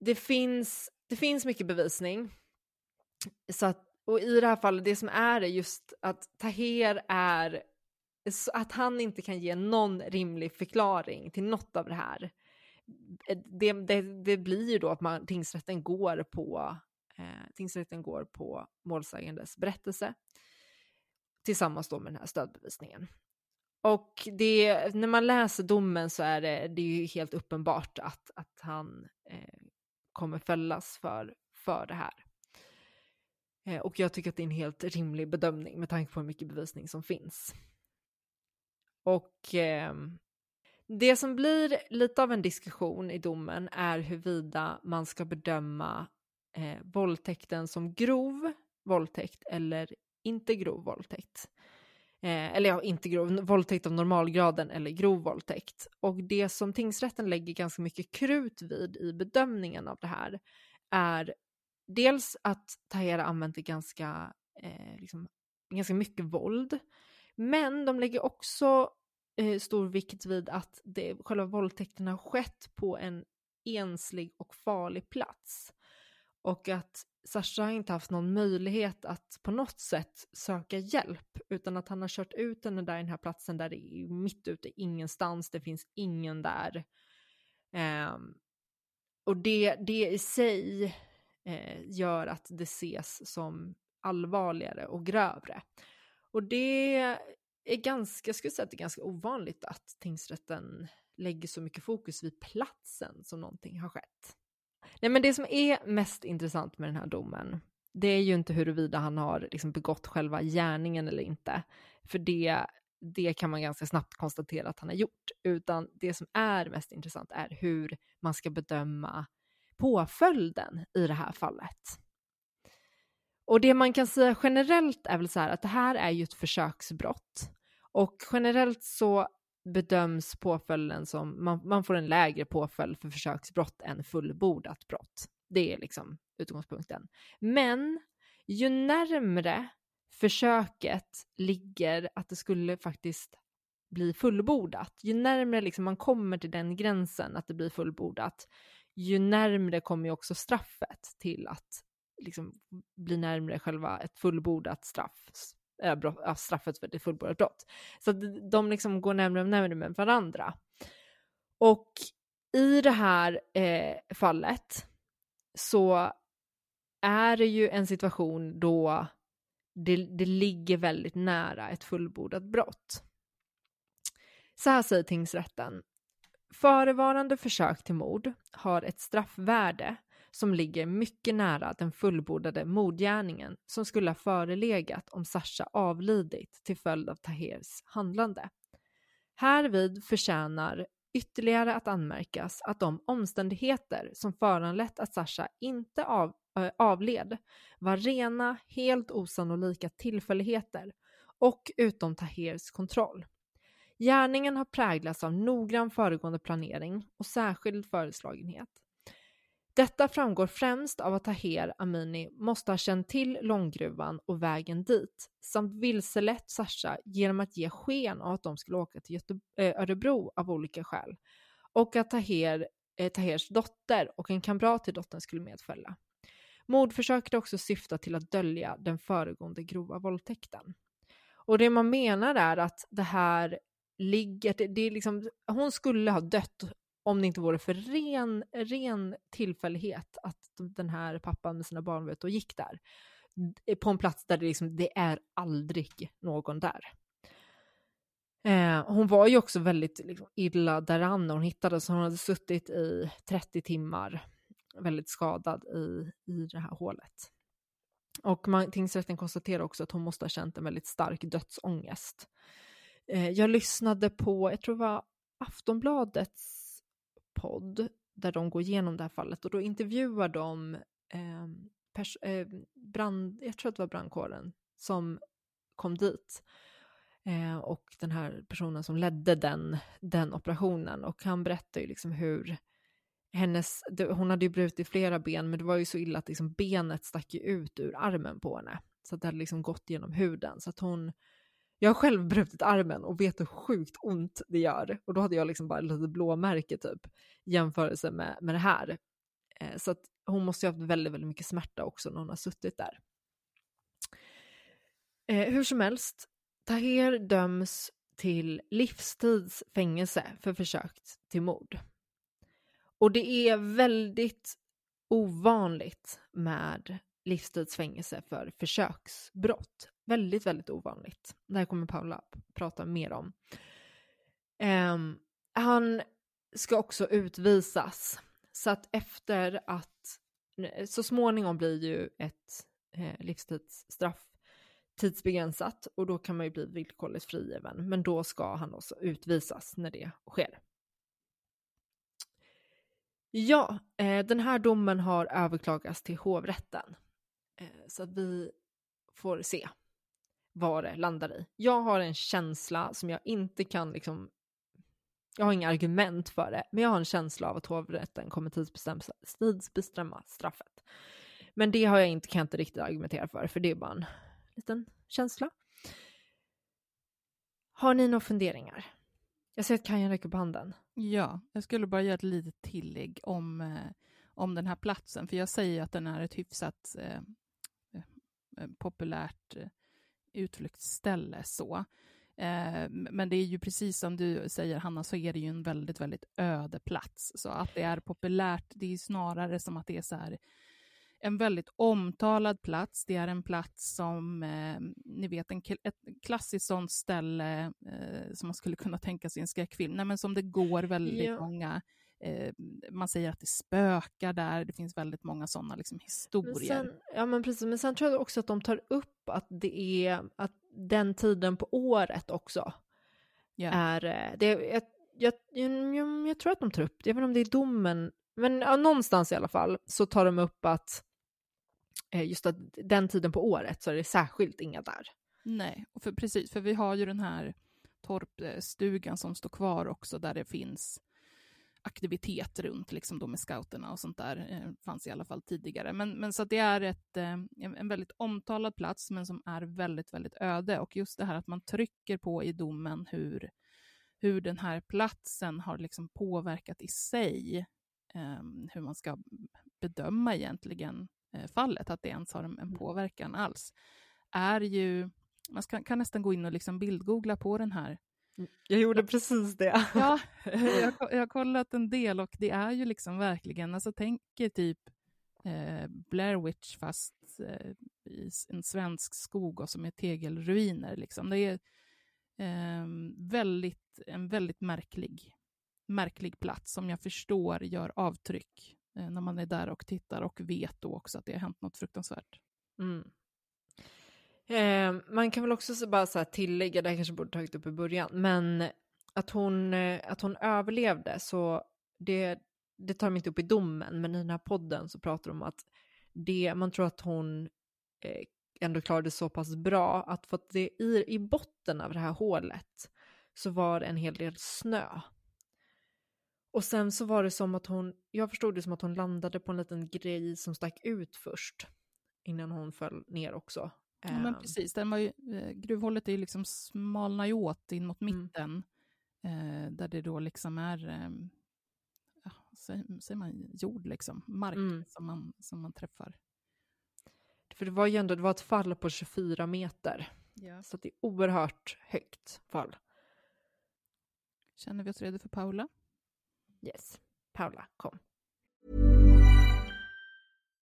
det finns, det finns mycket bevisning. Så att, och i det här fallet, det som är det, just att Taher är, att han inte kan ge någon rimlig förklaring till något av det här. Eh, det, det, det blir ju då att man, tingsrätten går på eh, tingsrätten går på målsägandes berättelse tillsammans då med den här stödbevisningen. Och det, när man läser domen så är det, det är ju helt uppenbart att, att han eh, kommer fällas för, för det här. Eh, och jag tycker att det är en helt rimlig bedömning med tanke på hur mycket bevisning som finns. Och eh, det som blir lite av en diskussion i domen är huruvida man ska bedöma eh, våldtäkten som grov våldtäkt eller inte grov våldtäkt. Eh, eller ja, inte grov, våldtäkt av normalgraden eller grov våldtäkt. Och det som tingsrätten lägger ganska mycket krut vid i bedömningen av det här är dels att Tahera använt ganska, eh, liksom, ganska mycket våld, men de lägger också eh, stor vikt vid att det, själva våldtäkten har skett på en enslig och farlig plats. Och att Sasha har inte haft någon möjlighet att på något sätt söka hjälp, utan att han har kört ut henne där i den här platsen där det är mitt ute ingenstans, det finns ingen där. Um, och det, det i sig eh, gör att det ses som allvarligare och grövre. Och det är ganska, jag skulle säga att det är ganska ovanligt att tingsrätten lägger så mycket fokus vid platsen som någonting har skett. Nej, men det som är mest intressant med den här domen, det är ju inte huruvida han har liksom begått själva gärningen eller inte. För det, det kan man ganska snabbt konstatera att han har gjort, utan det som är mest intressant är hur man ska bedöma påföljden i det här fallet. Och det man kan säga generellt är väl så här att det här är ju ett försöksbrott och generellt så bedöms påföljden som, man, man får en lägre påföljd för försöksbrott än fullbordat brott. Det är liksom utgångspunkten. Men ju närmre försöket ligger att det skulle faktiskt bli fullbordat, ju närmre liksom man kommer till den gränsen att det blir fullbordat, ju närmre kommer ju också straffet till att liksom bli närmre själva ett fullbordat straff, äh, eh, brott, äh, straffet för ett fullbordat brott. Så att de liksom går närmare och närmare med varandra. Och i det här eh, fallet så är det ju en situation då det, det ligger väldigt nära ett fullbordat brott. Så här säger tingsrätten. Förevarande försök till mord har ett straffvärde som ligger mycket nära den fullbordade mordgärningen som skulle ha förelegat om Sasha avlidit till följd av Tahers handlande. Härvid förtjänar ytterligare att anmärkas att de omständigheter som föranlett att Sasha inte av, äh, avled var rena, helt osannolika tillfälligheter och utom Tahers kontroll. Gärningen har präglats av noggrann föregående planering och särskild föreslagenhet. Detta framgår främst av att Taher Amini måste ha känt till långgruvan och vägen dit samt vilselett Sasha genom att ge sken av att de skulle åka till Göte eh, Örebro av olika skäl och att Taher, eh, Tahers dotter och en kamrat till dottern skulle medfölja. Mordförsöket också syftar till att dölja den föregående grova våldtäkten. Och det man menar är att det här ligger, det, det är liksom, hon skulle ha dött om det inte vore för ren, ren tillfällighet att den här pappan med sina barn vet, och gick där. På en plats där det, liksom, det är aldrig någon där. Eh, hon var ju också väldigt liksom, illa däran när hon hittades. Hon hade suttit i 30 timmar väldigt skadad i, i det här hålet. Och man, tingsrätten konstaterar också att hon måste ha känt en väldigt stark dödsångest. Eh, jag lyssnade på, jag tror det var Aftonbladets podd där de går igenom det här fallet och då intervjuar de eh, eh, brand, jag tror att det var brandkåren som kom dit eh, och den här personen som ledde den, den operationen. Och han berättar ju liksom hur hennes, hon hade ju brutit flera ben men det var ju så illa att liksom benet stack ut ur armen på henne. Så att det hade liksom gått genom huden. Så att hon jag har själv brutit armen och vet hur sjukt ont det gör. Och då hade jag liksom bara ett litet blåmärke typ i jämförelse med, med det här. Eh, så att hon måste ju ha haft väldigt, väldigt mycket smärta också när hon har suttit där. Eh, hur som helst, Taher döms till livstids fängelse för försök till mord. Och det är väldigt ovanligt med livstidsfängelse för försöksbrott. Väldigt, väldigt ovanligt. Det här kommer Paula prata mer om. Um, han ska också utvisas. Så att efter att, så småningom blir ju ett eh, livstidsstraff tidsbegränsat och då kan man ju bli villkorligt frigiven. Men då ska han också utvisas när det sker. Ja, eh, den här domen har överklagats till hovrätten. Eh, så att vi får se vad det landar i. Jag har en känsla som jag inte kan liksom jag har inga argument för det, men jag har en känsla av att hovrätten kommer tidsbestämma, tidsbestämma straffet. Men det har jag inte, kan jag inte riktigt argumentera för, för det är bara en liten känsla. Har ni några funderingar? Jag ser att Kajan räcker på handen. Ja, jag skulle bara göra ett litet tillägg om, eh, om den här platsen, för jag säger att den är ett hyfsat eh populärt eh, utflyktsställe. Så. Eh, men det är ju precis som du säger, Hanna, så är det ju en väldigt, väldigt öde plats. Så att det är populärt, det är snarare som att det är så här, en väldigt omtalad plats. Det är en plats som, eh, ni vet, en, ett klassiskt sånt ställe eh, som man skulle kunna tänka sig i en skräckfilm, Nej, men som det går väldigt ja. många eh, man säger att det spökar där, det finns väldigt många sådana liksom, historier. Sen, ja men precis, men sen tror jag också att de tar upp att det är att den tiden på året också Ja. är, eh, det, jag, jag, jag, jag tror att de tar upp det, jag vet inte om det är domen, men ja, någonstans i alla fall så tar de upp att eh, just att den tiden på året så är det särskilt inga där. Nej, för, precis, för vi har ju den här torpstugan som står kvar också, där det finns aktivitet runt, liksom då med scouterna och sånt där, eh, fanns i alla fall tidigare. Men, men så att det är ett, eh, en, väldigt omtalad plats, men som är väldigt, väldigt öde. Och just det här att man trycker på i domen hur, hur den här platsen har liksom påverkat i sig, eh, hur man ska bedöma egentligen eh, fallet, att det ens har en, en påverkan alls, är ju man ska, kan nästan gå in och liksom bildgoogla på den här. Jag gjorde precis det. Ja, jag, jag har kollat en del och det är ju liksom verkligen, alltså tänker typ eh, Blair Witch fast eh, i en svensk skog och som är tegelruiner. Liksom. Det är eh, väldigt, en väldigt märklig, märklig plats som jag förstår gör avtryck eh, när man är där och tittar och vet då också att det har hänt något fruktansvärt. Mm. Eh, man kan väl också bara så här tillägga, det här kanske borde tagit upp i början, men att hon, eh, att hon överlevde så det, det tar de inte upp i domen, men i den här podden så pratar de om att det, man tror att hon eh, ändå klarade så pass bra att för att det i, i botten av det här hålet så var det en hel del snö. Och sen så var det som att hon, jag förstod det som att hon landade på en liten grej som stack ut först innan hon föll ner också. Ja, men Ehm, precis, den var ju, eh, gruvhålet är ju liksom smalnar ju åt in mot Mm. mitten. Eh, där det då liksom är, eh, ja, säger, man jord liksom, mark Mm. som, man, som man träffar. För det var ju ändå, det var ett fall på 24 meter. Ja. Så det är oerhört högt fall. Känner vi oss redo för Paula? Yes. Paula, kom.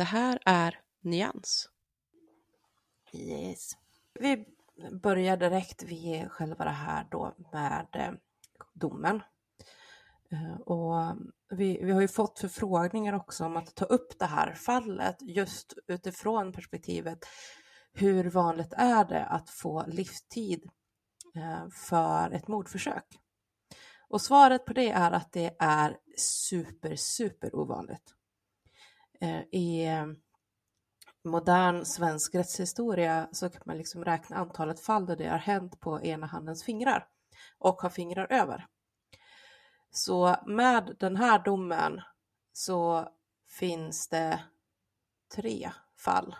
Det här är Nyans. Yes. Vi börjar direkt vid själva det här då med eh, domen. Eh, och vi, vi har ju fått förfrågningar också om att ta upp det här fallet just utifrån perspektivet hur vanligt är det att få livstid eh, för ett mordförsök? Och svaret på det är att det är super, super ovanligt. Eh, I eh, modern svensk rättshistoria så kan man liksom räkna antalet fall där det har hänt på ena handens fingrar och har fingrar över. Så med den här domen så finns det tre fall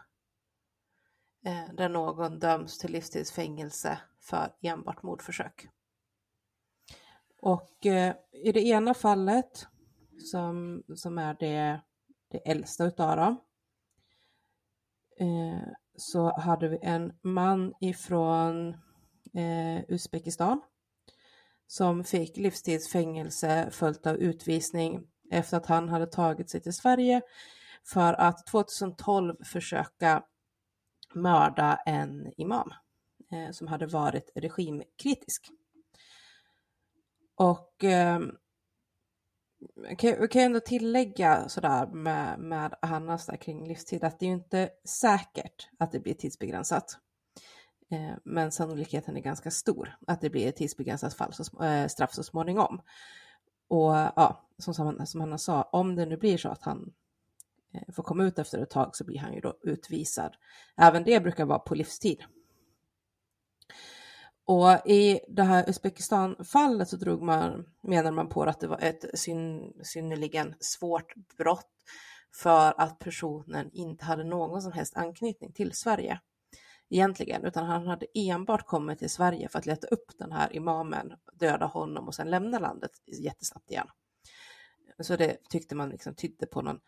eh, där någon döms till livstidsfängelse för enbart mordförsök. Och i det ena fallet som, som är det, det äldsta utav dem eh, så hade vi en man ifrån eh, Uzbekistan som fick livstidsfängelse följt av utvisning efter att han hade tagit sig till Sverige för att 2012 försöka mörda en imam eh, som hade varit regimkritisk. Och eh, kan, jag kan ändå tillägga sådär med, med Hannas där kring livstid att det är ju inte säkert att det blir tidsbegränsat. Eh, men sannolikheten är ganska stor att det blir ett tidsbegränsat fall, så, äh, straff så småningom. Och ja, som, som Hanna sa, om det nu blir så att han eh, får komma ut efter ett tag så blir han ju då utvisad. Även det brukar vara på livstid. Och i det här Uzbekistan-fallet så drog man, menar man på att det var ett syn, synnerligen svårt brott för att personen inte hade någon som helst anknytning till Sverige egentligen, utan han hade enbart kommit till Sverige för att leta upp den här imamen, döda honom och sen lämna landet jättesnabbt igen. Så det tyckte man liksom tydde på någon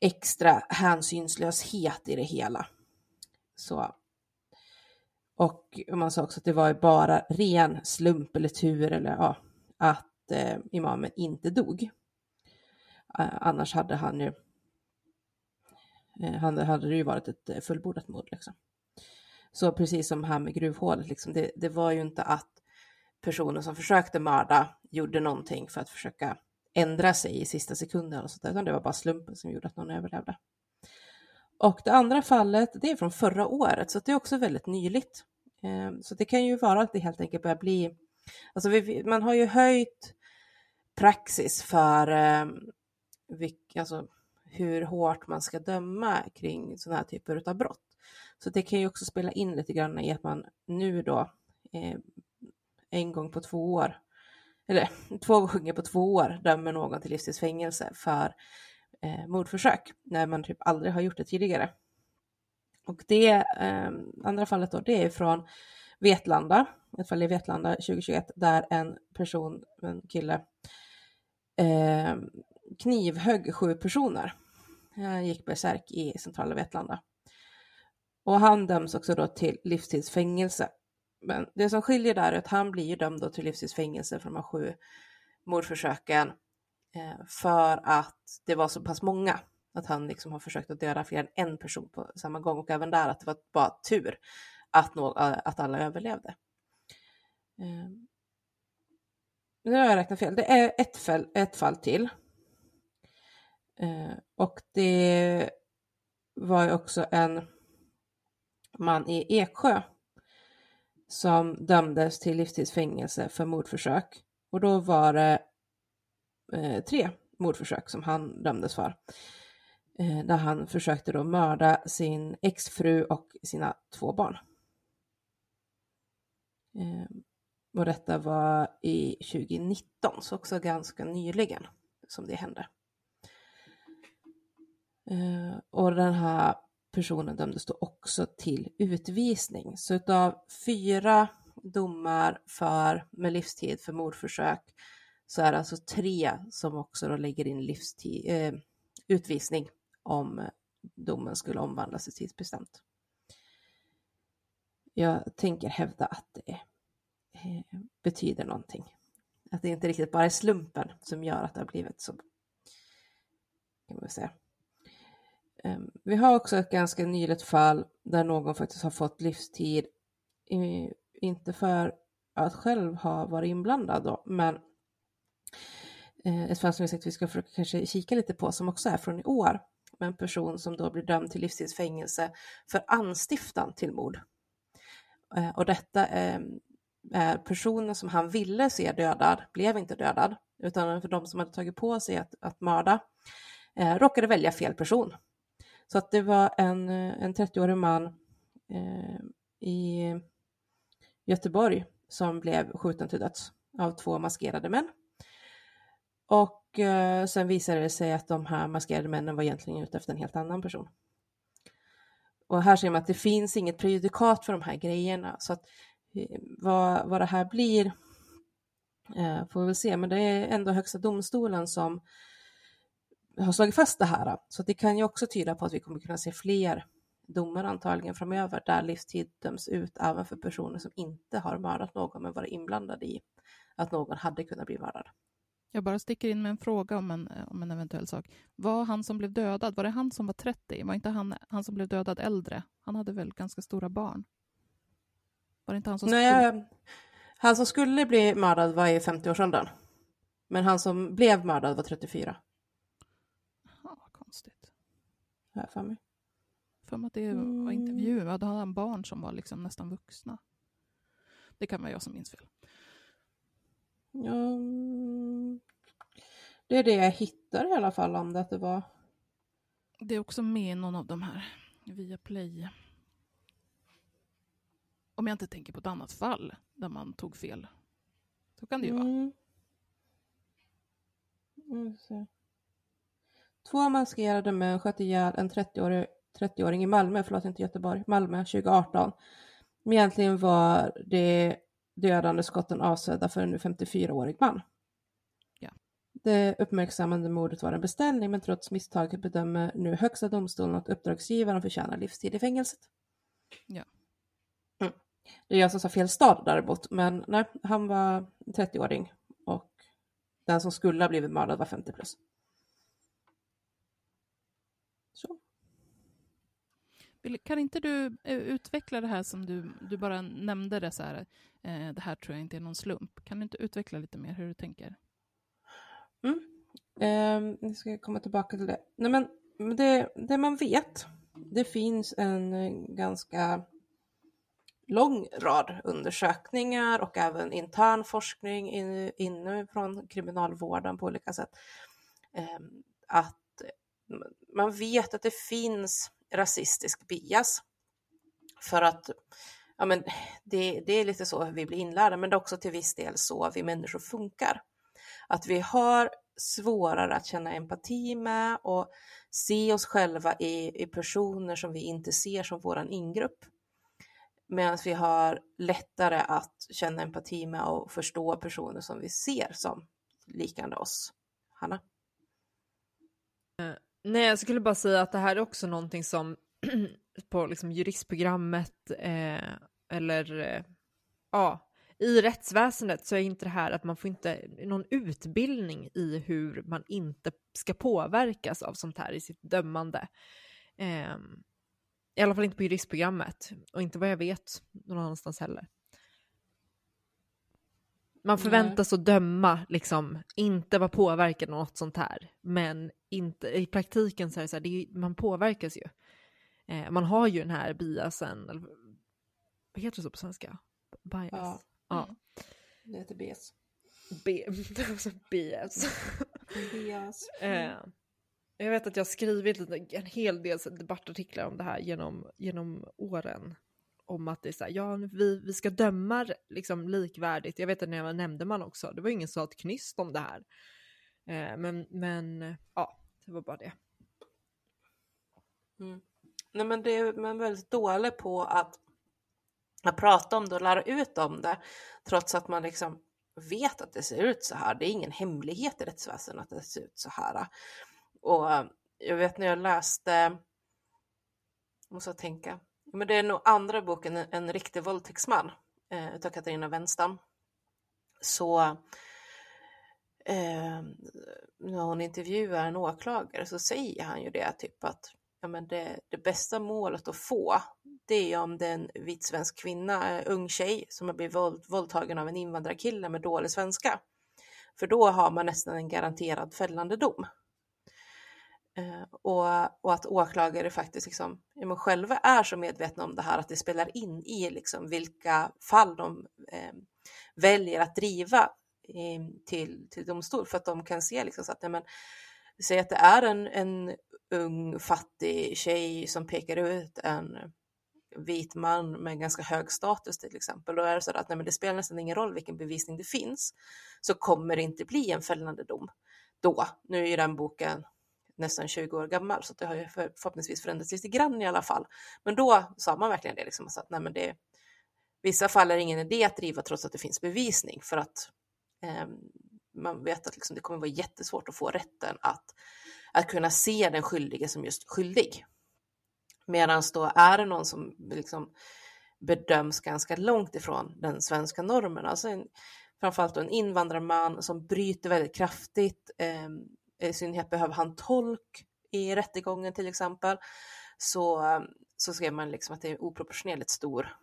extra hänsynslöshet i det hela. Så. Och man sa också att det var bara ren slump eller tur eller ja, att eh, imamen inte dog. Eh, annars hade han ju eh, hade det ju varit ett eh, fullbordat mord liksom. Så precis som här med gruvhålet, liksom, det, det var ju inte att personen som försökte mörda gjorde någonting för att försöka ändra sig i sista sekunden, och sånt utan det var bara slumpen som gjorde att någon överlevde. Och det andra fallet, det är från förra året, så det är också väldigt nyligt. Eh, så det kan ju vara att det helt enkelt börjar bli, alltså vi, man har ju höjt praxis för eh, vilk, alltså, hur hårt man ska döma kring sådana här typer av brott. Så det kan ju också spela in lite grann i att man nu då eh, en gång på två år, eller två gånger på två år dömer någon till livstidsfängelse för eh, mordförsök när man typ aldrig har gjort det tidigare. Och det eh, andra fallet då, det är från Vetlanda, ett fall i Vetlanda 2021 där en person, en kille, eh, knivhögg sju personer. Han gick besärk i centrala Vetlanda. Och han döms också då till livstidsfängelse. Men det som skiljer där är att han blir ju dömd då till livstidsfängelse för de här sju mordförsöken Eh, för att det var så pass många. Att han liksom har försökt att döda fler än en person på samma gång och även där att det var bara tur att, nå, eh, att alla överlevde. Eh, nu har jag räknat fel. Det är ett fall, ett fall till. Och det var ju också en man i Eksjö som dömdes till livstidsfängelse för mordförsök. Och då var det eh, tre mordförsök som han dömdes för. Eh, där han försökte då mörda sin exfru och sina två barn. Eh, och detta var i 2019, så också ganska nyligen som det hände. Eh, och den här personen dömdes då också till utvisning. Så utav fyra domar för, med livstid för mordförsök så är det alltså tre som också då lägger in livstid, eh, utvisning om domen skulle omvandlas till tidsbestämt. Jag tänker hävda att det eh, betyder någonting. Att det inte riktigt bara är slumpen som gör att det har blivit så. Kan man säga. Eh, vi har också ett ganska nyligt fall där någon faktiskt har fått livstid, eh, inte för att själv ha varit inblandad då, men Eh, ett fall som vi sagt vi ska försöka kanske kika lite på som också är från i år, med en person som då blir dömd till livstidsfängelse för anstiftan till mord. Eh, och detta ehm, är personen som han ville se dödad, blev inte dödad, utan för de som hade tagit på sig att, att mörda eh, råkade välja fel person så att det var en, eh, en 30-årig man eh, i Göteborg som blev skjuten till döds av två maskerade män. Och eh, sen visade det sig att de här maskerade männen var egentligen ute efter en helt annan person. Och här ser man att det finns inget prejudikat för de här grejerna. Så att eh, vad, vad det här blir eh, får vi väl se. Men det är ändå Högsta domstolen som har slagit fast det här. Så det kan ju också tyda på att vi kommer kunna se fler domar antagligen framöver där livstid döms ut även för personer som inte har mördat någon men varit inblandade i att någon hade kunnat bli mördad. Jag bara sticker in med en fråga om en, om en eventuell sak. Var han som blev dödad, var det han som var 30? Var inte han, han som blev dödad äldre? Han hade väl ganska stora barn? Var det inte han som Nej, skulle... han som skulle bli mördad var i 50-årsåldern. Men han som blev mördad var 34 konstigt. Här för mig. för mig att det var intervjuad. Han hade barn som var liksom nästan vuxna. Det kan vara jag som minns fel. Mm. det är det jag hittar i alla fall om det att det var. Det är också med i någon av de här via Play. Om jag inte tänker på ett annat fall där man tog fel. Så kan det ju vara. Mm. Så. Två maskerade män sköt ihjäl en 30-årig 30-åring i Malmö, förlåt inte Göteborg, Malmö 2018. Men egentligen var det dödande skotten avsedda för en nu 54-årig man. Ja. Det uppmärksammande mordet var en beställning men trots misstaget bedömer nu Högsta domstolen att uppdragsgivaren förtjänar livstid i fängelset. Ja. Mm. Det är jag som sa fel stad däremot, men nej, han var 30-åring och den som skulle ha blivit mördad var 50 plus. Så. Vill- kan inte du eh, utveckla det här som du, du bara nämnde det så här, eh, det här tror jag inte är någon slump. Kan du inte utveckla lite mer hur du tänker? Mm. Eh, nu ska jag komma tillbaka till det. Nej, men det, det man vet, det finns en eh, ganska lång rad undersökningar och även intern forskning inifrån kriminalvården på olika sätt. Ehm, att man vet att det finns rasistisk bias. För att ja, men det, det är lite så vi blir inlärda, men det är också till viss del så vi människor funkar. Att vi har svårare att känna empati med och se oss själva i, i personer som vi inte ser som våran ingrupp. Medan vi har lättare att känna empati med och förstå personer som vi ser som liknande oss. Hanna? Eh, Nej, jag skulle bara säga att det här är också någonting som på liksom juristprogrammet eh, eller eh, ja, i rättsväsendet så är inte det här att man får inte någon utbildning i hur man inte ska påverkas av sånt här i sitt dömande. Eh, I alla fall inte på juristprogrammet och inte vad jag vet någon annanstans heller. Man Nej. förväntas att döma, liksom, inte vara påverkad av något sånt här. Men inte, i praktiken så är det så här, det är, man påverkas ju. Eh, man har ju den här biasen, eller, vad heter det så på svenska? Bias? Ja. Ja. Det heter BS. B- bias. BS. Eh, jag vet att jag har skrivit en hel del debattartiklar om det här genom, genom åren. Om att det är så här, ja vi, vi ska döma liksom likvärdigt. Jag vet att när jag var nämndeman också, det var ingen som sa ett knyst om det här. Eh, men, men ja, det var bara det. Mm. Nej, men det är man är väldigt dålig på att, att prata om det och lära ut om det, trots att man liksom vet att det ser ut så här. Det är ingen hemlighet i rättsväsendet att det ser ut så här. Och eh, jag vet när jag läste, måste jag tänka, men det är nog andra boken, En, riktig våldtäktsman, eh, utav Katarina Wenstam. Så eh, när hon intervjuar en åklagare så säger han ju det, typ att ja, men det, det bästa målet att få, det är om det är en vit svensk kvinna, eh, ung tjej, som har blivit våld, våldtagen av en invandrarkille med dålig svenska. För då har man nästan en garanterad fällande dom. Eh, och, och att åklagare faktiskt liksom, ja, men själva är så medvetna om det här att det spelar in i liksom vilka fall de eh, väljer att driva eh, till, till domstol för att de kan se liksom så att nej, men, säg att det är en, en ung fattig tjej som pekar ut en vit man med ganska hög status till exempel. Då är det så att nej, men det spelar nästan ingen roll vilken bevisning det finns så kommer det inte bli en fällande dom då. Nu är ju den boken nästan 20 år gammal så det har ju för, förhoppningsvis förändrats lite grann i alla fall. Men då sa man verkligen det, liksom, att nej, men det, vissa fall är det ingen idé att driva trots att det finns bevisning för att eh, man vet att liksom, det kommer vara jättesvårt att få rätten att, att kunna se den skyldige som just skyldig. Medan då är det någon som liksom bedöms ganska långt ifrån den svenska normen, alltså en, framförallt en invandrarman som bryter väldigt kraftigt, eh, i synnerhet behöver han tolk i rättegången till exempel, så, så ser man liksom att det är oproportionerligt stor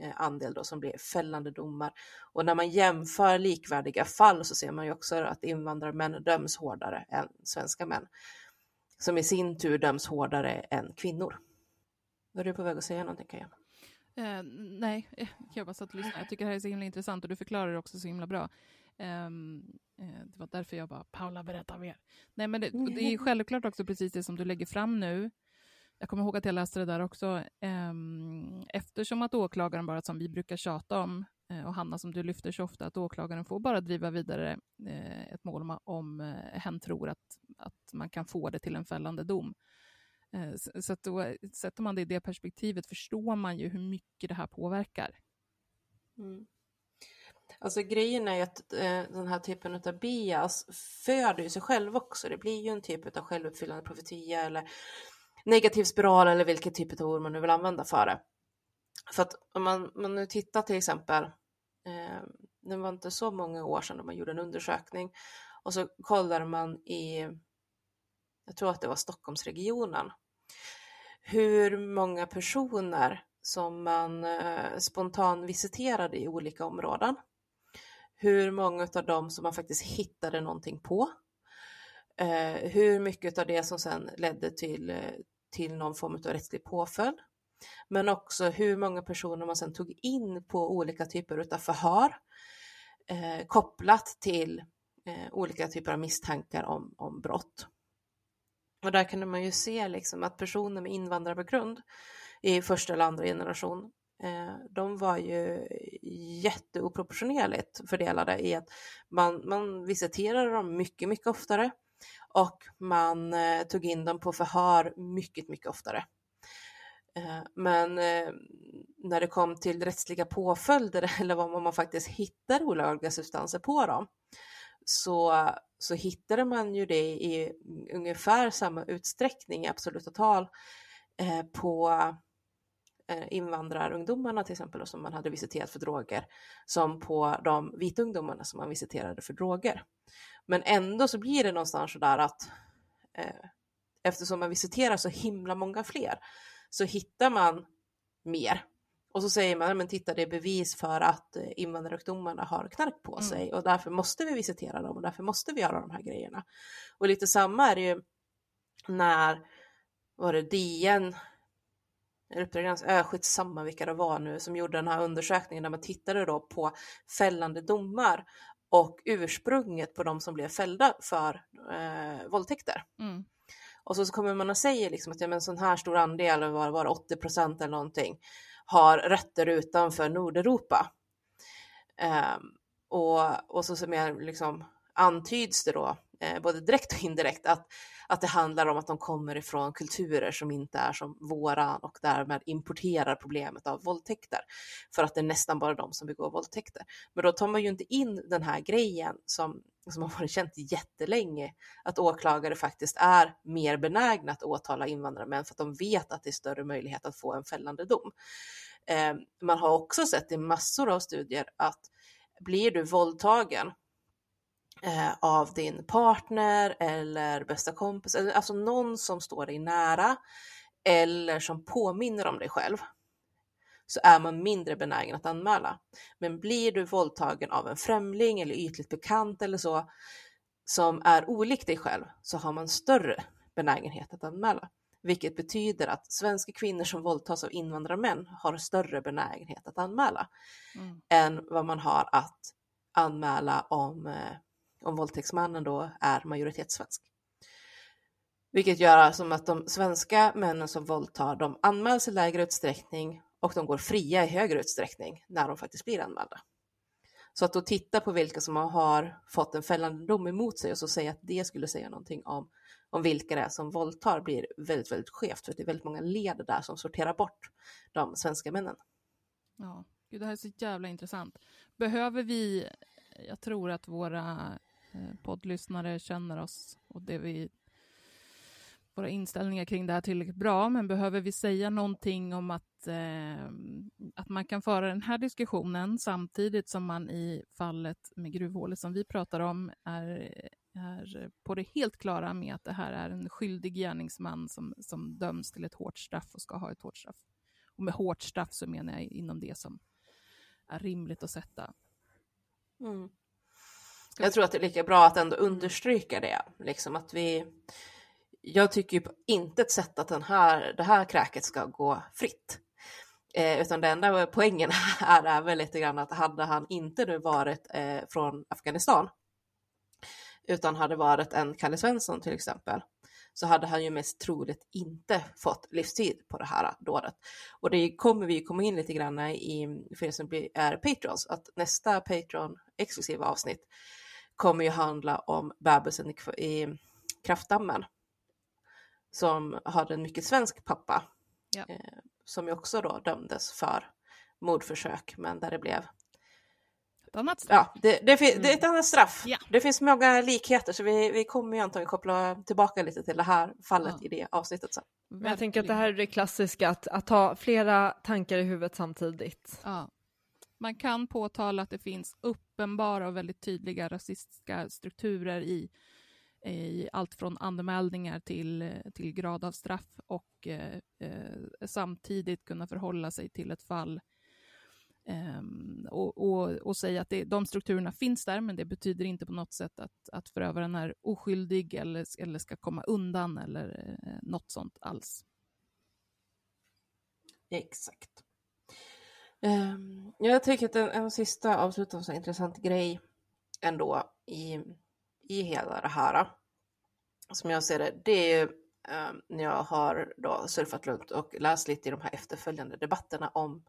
eh, andel då som blir fällande domar. Och när man jämför likvärdiga fall så ser man ju också att invandrarmän döms hårdare än svenska män, som i sin tur döms hårdare än kvinnor. Var du på väg att säga någonting Kaja? Eh, nej, jag bara satt och lyssnade. Jag tycker det här är så himla intressant och du förklarar det också så himla bra. Um, eh, det var därför jag bara, Paula berätta mer. Nej, men det, det, är självklart också precis det som du lägger fram nu. Jag kommer ihåg att jag läste det där också. Um, eftersom att åklagaren bara, som vi brukar tjata om, uh, och Hanna som du lyfter så ofta, att åklagaren får bara driva vidare uh, ett mål om, om uh, hen tror att, att man kan få det till en fällande dom. Eh, så att då, sätter man det i det perspektivet förstår man ju hur mycket det här påverkar. Mm. Alltså grejen är ju att eh, den här typen av bias föder ju sig själv också. Det blir ju en typ av självuppfyllande profetia eller negativ spiral eller vilken typ av ord man nu vill använda för det. För att om man, man nu tittar till exempel, eh, det var inte så många år sedan man gjorde en undersökning och så kollade man i jag tror att det var Stockholmsregionen, hur många personer som man eh, spontan visiterade i olika områden. Hur många av dem som man faktiskt hittade någonting på. Eh, hur mycket av det som sedan ledde till, eh, till någon form av rättslig påföljd. Men också hur många personer man sedan tog in på olika typer av förhör eh, kopplat till eh, olika typer av misstankar om, om brott. Och där kunde man ju se liksom att personer med invandrarbakgrund i första eller andra generation, Eh, de var ju jätteoproportionerligt fördelade i att man, man visiterade dem mycket, mycket oftare och man eh, tog in dem på förhör mycket, mycket oftare. Eh, men eh, när det kom till rättsliga påföljder eller vad man faktiskt hittar olagliga substanser på dem så, så hittade man ju det i ungefär samma utsträckning i absoluta tal eh, på invandrarungdomarna till exempel som man hade visiterat för droger som på de vita ungdomarna som man visiterade för droger. Men ändå så blir det någonstans så där att eh, eftersom man visiterar så himla många fler så hittar man mer och så säger man, men titta det är bevis för att eh, invandrarungdomarna har knark på mm. sig och därför måste vi visitera dem och därför måste vi göra de här grejerna. Och lite samma är det ju när, var det DN, äh, skitsamma vilka det var nu, som gjorde den här undersökningen där man tittade då på fällande domar och ursprunget på de som blev fällda för eh, våldtäkter. Mm. Och så, så kommer man att säga liksom att ja, men sån här stor andel, var, var 80 procent eller någonting, har rötter utanför Nordeuropa. Um, och, och så som jag liksom antyds det då, eh, Eh, både direkt och indirekt, att, att det handlar om att de kommer ifrån kulturer som inte är som våra och därmed importerar problemet av våldtäkter. För att det är nästan bara de som begår våldtäkter. Men då tar man ju inte in den här grejen som, som har varit känt jättelänge, att åklagare faktiskt är mer benägna att åtala invandrarmän för att de vet att det är större möjlighet att få en fällande dom. Eh, man har också sett i massor av studier att blir du våldtagen eh, av din partner eller bästa kompis, alltså någon som står dig nära eller som påminner om dig själv, så är man mindre benägen att anmäla. Men blir du våldtagen av en främling eller ytligt bekant eller så, som är olik dig själv, så har man större benägenhet att anmäla. Vilket betyder att svenska kvinnor som våldtas av invandrarmän har större benägenhet att anmäla mm. än vad man har att anmäla om eh, om våldtäktsmannen då är majoritetssvensk. Vilket gör som att de svenska männen som våldtar, de anmäls i lägre utsträckning och de går fria i högre utsträckning när de faktiskt blir anmälda. Så att då titta på vilka som har fått en fällande dom emot sig och så säga att det skulle säga någonting om, om vilka det är som våldtar blir väldigt, väldigt skevt för det är väldigt många led där som sorterar bort de svenska männen. Ja, Gud, det här är så jävla intressant. Behöver vi, jag tror att våra Eh, poddlyssnare känner oss och det vi våra inställningar kring det här tillräckligt bra, men behöver vi säga någonting om att, eh, att man kan föra den här diskussionen samtidigt som man i fallet med gruvhålet som vi pratar om är, är på det helt klara med att det här är en skyldig gärningsman som, som döms till ett hårt straff och ska ha ett hårt straff. Och med hårt straff så menar jag inom det som är rimligt att sätta. Mm. Jag tror att det är lika bra att ändå understryka det, liksom att vi jag tycker ju på intet sätt att den här, det här kräket ska gå fritt. Eh, utan den enda poängen här är väl lite grann att hade han inte nu varit eh, från Afghanistan utan hade varit en Kalle Svensson till exempel så hade han ju mest troligt inte fått livstid på det här dådet. Och det kommer vi komma in lite grann i för er som är Patrons, att nästa Patreon exklusiva avsnitt kommer ju handla om bebisen i, i kraftdammen som hade en mycket svensk pappa ja. eh, som ju också då dömdes för mordförsök men där det blev ett annat straff. Ja, det, det, det, är ett annat straff. Ja. Det finns många likheter så vi, vi kommer ju antagligen koppla tillbaka lite till det här fallet ja. i det avsnittet sen. Men jag tänker att det här är det klassiska, att, att ha flera tankar i huvudet samtidigt. Ja. Man kan påtala att det finns uppenbara och väldigt tydliga rasistiska strukturer i, i allt från anmälningar till, till grad av straff och eh, eh samtidigt kunna förhålla sig till ett fall Um, och, och, och, säga att det, de strukturerna finns där, men det betyder inte på något sätt att, att förövaren är oskyldig eller, eller ska komma undan eller eh, något sånt alls. Exakt. Um, jag tycker att en, en sista avslutande intressant grej ändå i, i hela det här, som jag ser det, det är um, när jag har då surfat runt och läst lite i de här efterföljande debatterna om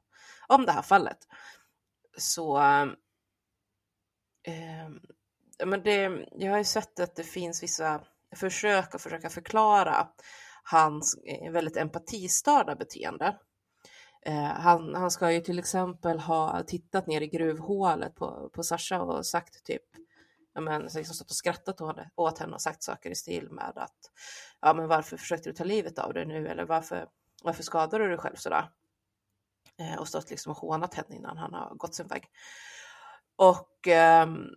om det här fallet. Så um, men det, jag har ju sett att det finns vissa försök att försöka förklara hans eh, väldigt empatistörda beteende. Eh, han, han ska ju till exempel ha tittat ner i gruvhålet på, på Sasha och sagt typ ja, men, liksom stått och skrattat åt henne och sagt saker i stil med att ja, men varför försökte du ta livet av dig nu eller varför, varför skadade du dig själv sådär? Eh, och stått liksom och hånat henne innan han har gått sin väg. Och ehm,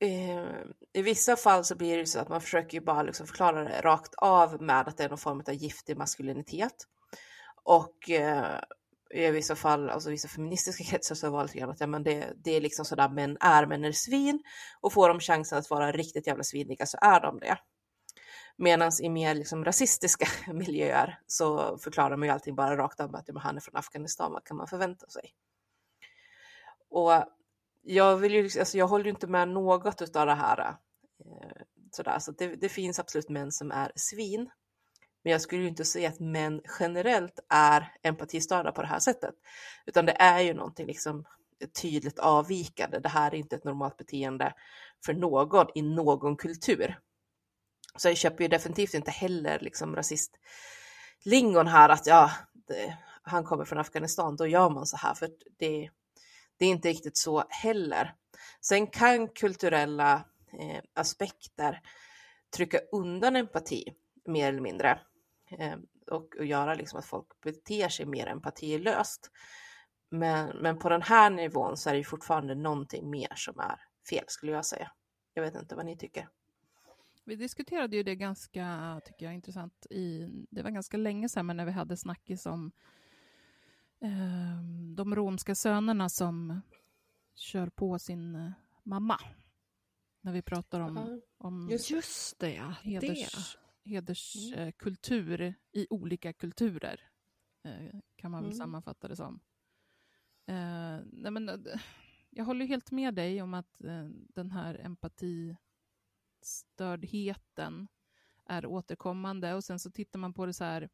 eh, i vissa fall så blir det så att man försöker ju bara liksom förklara det rakt av med att det är någon form av giftig maskulinitet. Och eh, i vissa fall, alltså vissa feministiska kretsar så var det lite grann att ja, men det, det är liksom sådär män är män är svin och får de chansen att vara riktigt jävla sviniga så är de det. Medan i mer liksom rasistiska miljöer så förklarar man ju allting bara rakt av med att han är från Afghanistan, vad kan man förvänta sig? Och jag, vill ju, alltså jag håller ju inte med något av det här. Eh, sådär. Så det, det, finns absolut män som är svin. Men jag skulle ju inte säga att män generellt är empatistörda på det här sättet. Utan det är ju någonting liksom tydligt avvikande. Det här är inte ett normalt beteende för någon i någon kultur. Så jag köper ju definitivt inte heller liksom rasistlingon här att ja, det, han kommer från Afghanistan, då gör man så här, för det, det är inte riktigt så heller. Sen kan kulturella eh, aspekter trycka undan empati mer eller mindre och, och, göra liksom att folk beter sig mer empatilöst. Men, men på den här nivån så är det ju fortfarande någonting mer som är fel skulle jag säga. Jag vet inte vad ni tycker. Vi diskuterade ju det ganska, tycker jag, intressant i, det var ganska länge sedan, men när vi hade snackis om eh, de romska sönerna som kör på sin eh, mamma. När vi pratar om, om just det, ja. heders, hederskultur mm. i olika kulturer, eh, kan man väl mm. sammanfatta det som. Eh, nej men, eh, jag håller helt med dig om att den här empati stördheten är återkommande och sen så tittar man på det så här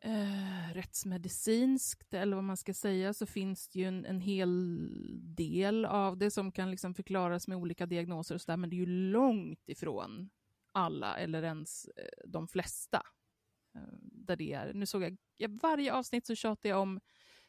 eh, rättsmedicinskt eller vad man ska säga så finns det ju en, en hel del av det som kan liksom förklaras med olika diagnoser och så där, men det är ju långt ifrån alla eller ens eh, de flesta eh, där det är. Nu såg jag, jag varje avsnitt så tjatar jag om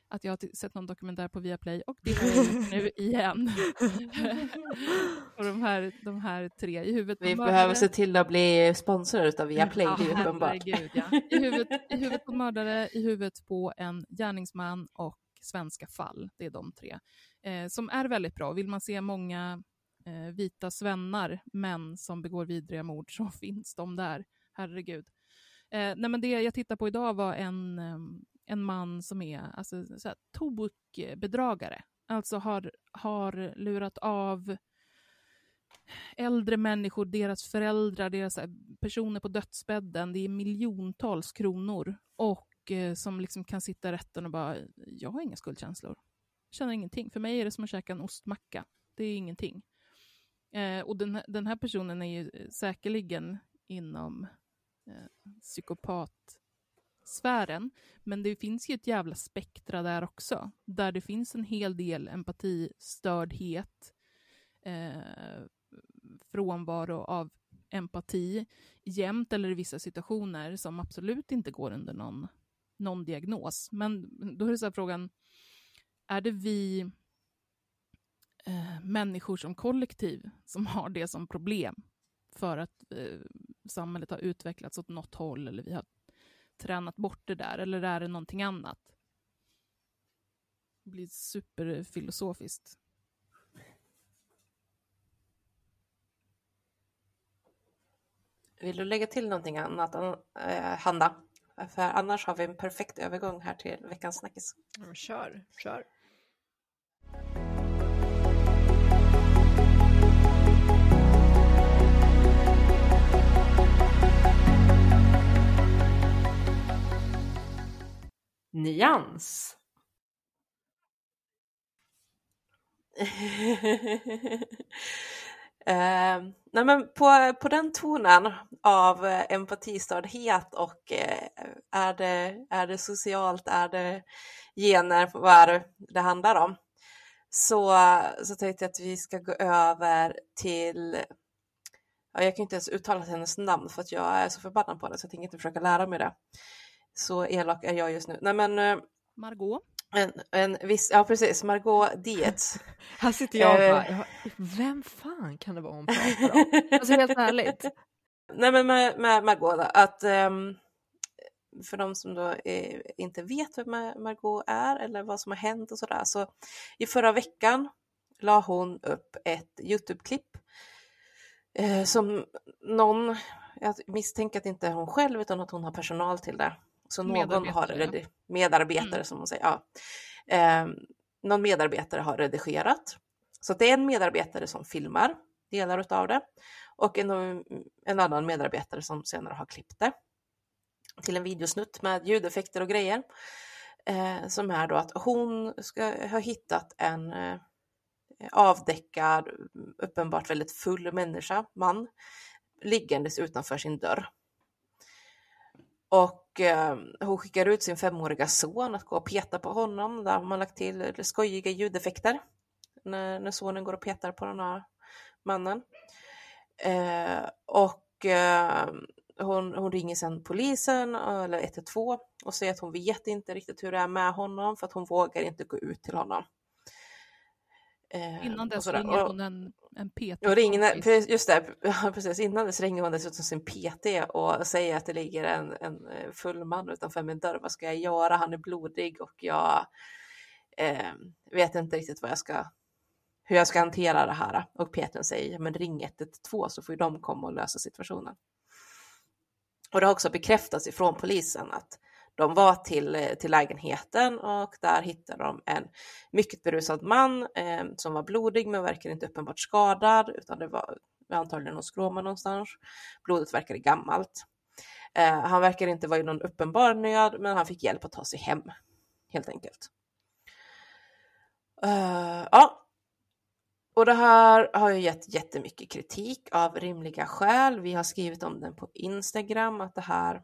att jag har sett någon dokumentär på Viaplay och det har jag gjort nu igen. och de här, de här tre i huvudet Vi behöver se till att bli sponsrade av Viaplay, ja, det är uppenbart. Ja. I, huvudet, I huvudet på mördare, i huvudet på en gärningsman och svenska fall. Det är de tre. Eh, som är väldigt bra. Vill man se många eh, vita svennar, män som begår vidriga mord, så finns de där. Herregud. Eh, nej men det jag tittade på idag var en, ehm, en man som är alltså, så här, tokbedragare. Alltså har, har lurat av äldre människor, deras föräldrar, deras eh, personer på dödsbädden. Det är miljontals kronor. Och eh, som liksom kan sitta i rätten och bara, jag har inga skuldkänslor. Jag känner ingenting. För mig är det som att käka en ostmacka. Det är ingenting. Eh, och den, den här personen är ju eh, säkerligen inom eh, psykopatsfären. Men det finns ju ett jävla spektra där också. Där det finns en hel del empatistördhet. Eh, frånvaro av empati jämt eller i vissa situationer som absolut inte går under någon, någon diagnos. Men då är det så här frågan, är det vi eh, människor som kollektiv som har det som problem för att eh, samhället har utvecklats åt något håll eller vi har tränat bort det där, eller är det någonting annat? Det blir superfilosofiskt. Vill du lägga till någonting annat, eh, Hanna? För annars har vi en perfekt övergång här till veckans snackis. Kör, kör. Nyans. Eh, nej men på, på den tonen av eh, empatistördhet och eh, är, det, är det socialt, är det gener, vad är det det handlar om? Så, så tänkte jag att vi ska gå över till, ja, jag kan inte ens uttala hennes namn för att jag är så förbannad på det så jag tänker inte försöka lära mig det. Så elak är jag just nu. Nej men, eh, Margot? En, en viss, ja precis, Margot Dietz. Här sitter jag och Eh. bara, jag- vem fan kan det vara hon pratar om? Alltså helt ärligt. Nej men med, med Margot då, att ehm, för de som då eh, inte vet vem Ma- Margot är eller vad som har hänt och sådär, så i förra veckan la hon upp ett Youtube-klipp eh, som någon, jag misstänker att det inte är hon själv utan att hon har personal till det. Så någon har Medarbetare, ja. redi- medarbetare Mm. som hon säger. Ja. Eh, någon medarbetare har redigerat. Så det är en medarbetare som filmar delar av det och en, en annan medarbetare som senare har klippt det till en videosnutt med ljudeffekter och grejer. Eh, som är då att hon ska ha hittat en eh, avdäckad, uppenbart väldigt full människa, man, liggandes utanför sin dörr. Och eh, hon skickar ut sin femåriga son att gå och peta på honom. Där har man lagt till skojiga ljudeffekter när, när sonen går och petar på den här mannen. Eh, och eh, hon, hon ringer sen polisen, eh, eller 112, och säger att hon vet inte riktigt hur det är med honom för att hon vågar inte gå ut till honom. Eh, Innan dess ringer hon en, en PT. och ringer, just det, precis. Innan dess ringer hon dessutom sin PT och säger att det ligger en, en eh, full man utanför min dörr. Vad ska jag göra? Han är blodig och jag eh, vet inte riktigt vad jag ska, hur jag ska hantera det här. Och PTn säger, men ring 112 så får ju de komma och lösa situationen. Och det har också bekräftats ifrån polisen att de var till, eh, till lägenheten och där hittade de en mycket berusad man eh, som var blodig men verkar inte uppenbart skadad utan det var antagligen någon skråma någonstans. Blodet verkade gammalt. Eh, han verkar inte vara i någon uppenbar nöd men han fick hjälp att ta sig hem helt enkelt. Uh, ja. Och det här har ju gett jättemycket kritik av rimliga skäl. Vi har skrivit om den på Instagram att det här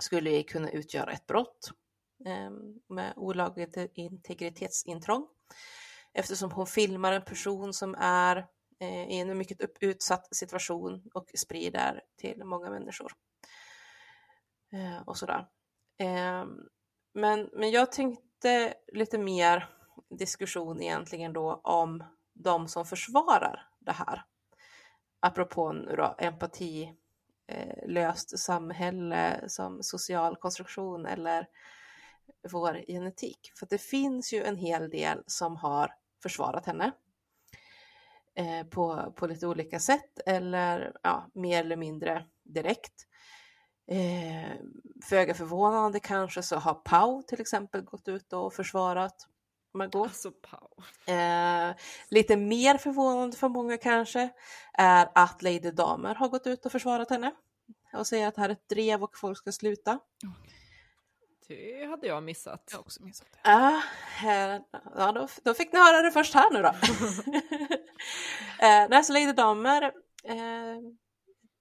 skulle kunna utgöra ett brott ehm, med olagligt integritetsintrång eftersom hon filmar en person som är eh, i en mycket utsatt situation och sprider till många människor. Eh, och sådär. Ehm, men, men jag tänkte lite mer diskussion egentligen då om de som försvarar det här. Apropå nu då, empati Eh, löst samhälle som social konstruktion eller vår genetik. För det finns ju en hel del som har försvarat henne eh, på, på lite olika sätt eller ja, mer eller mindre direkt. Eh, Föga förvånande kanske så har Pau till exempel gått ut och försvarat Margot. Alltså. Eh, lite mer förvånande för många kanske är att Lady Damer har gått ut och försvarat henne och säger att det här är ett drev och folk ska sluta. Det hade jag missat. Jag har också missat det. Ja, eh, ja då, då fick ni höra det först här nu då. eh, Lady Damer eh,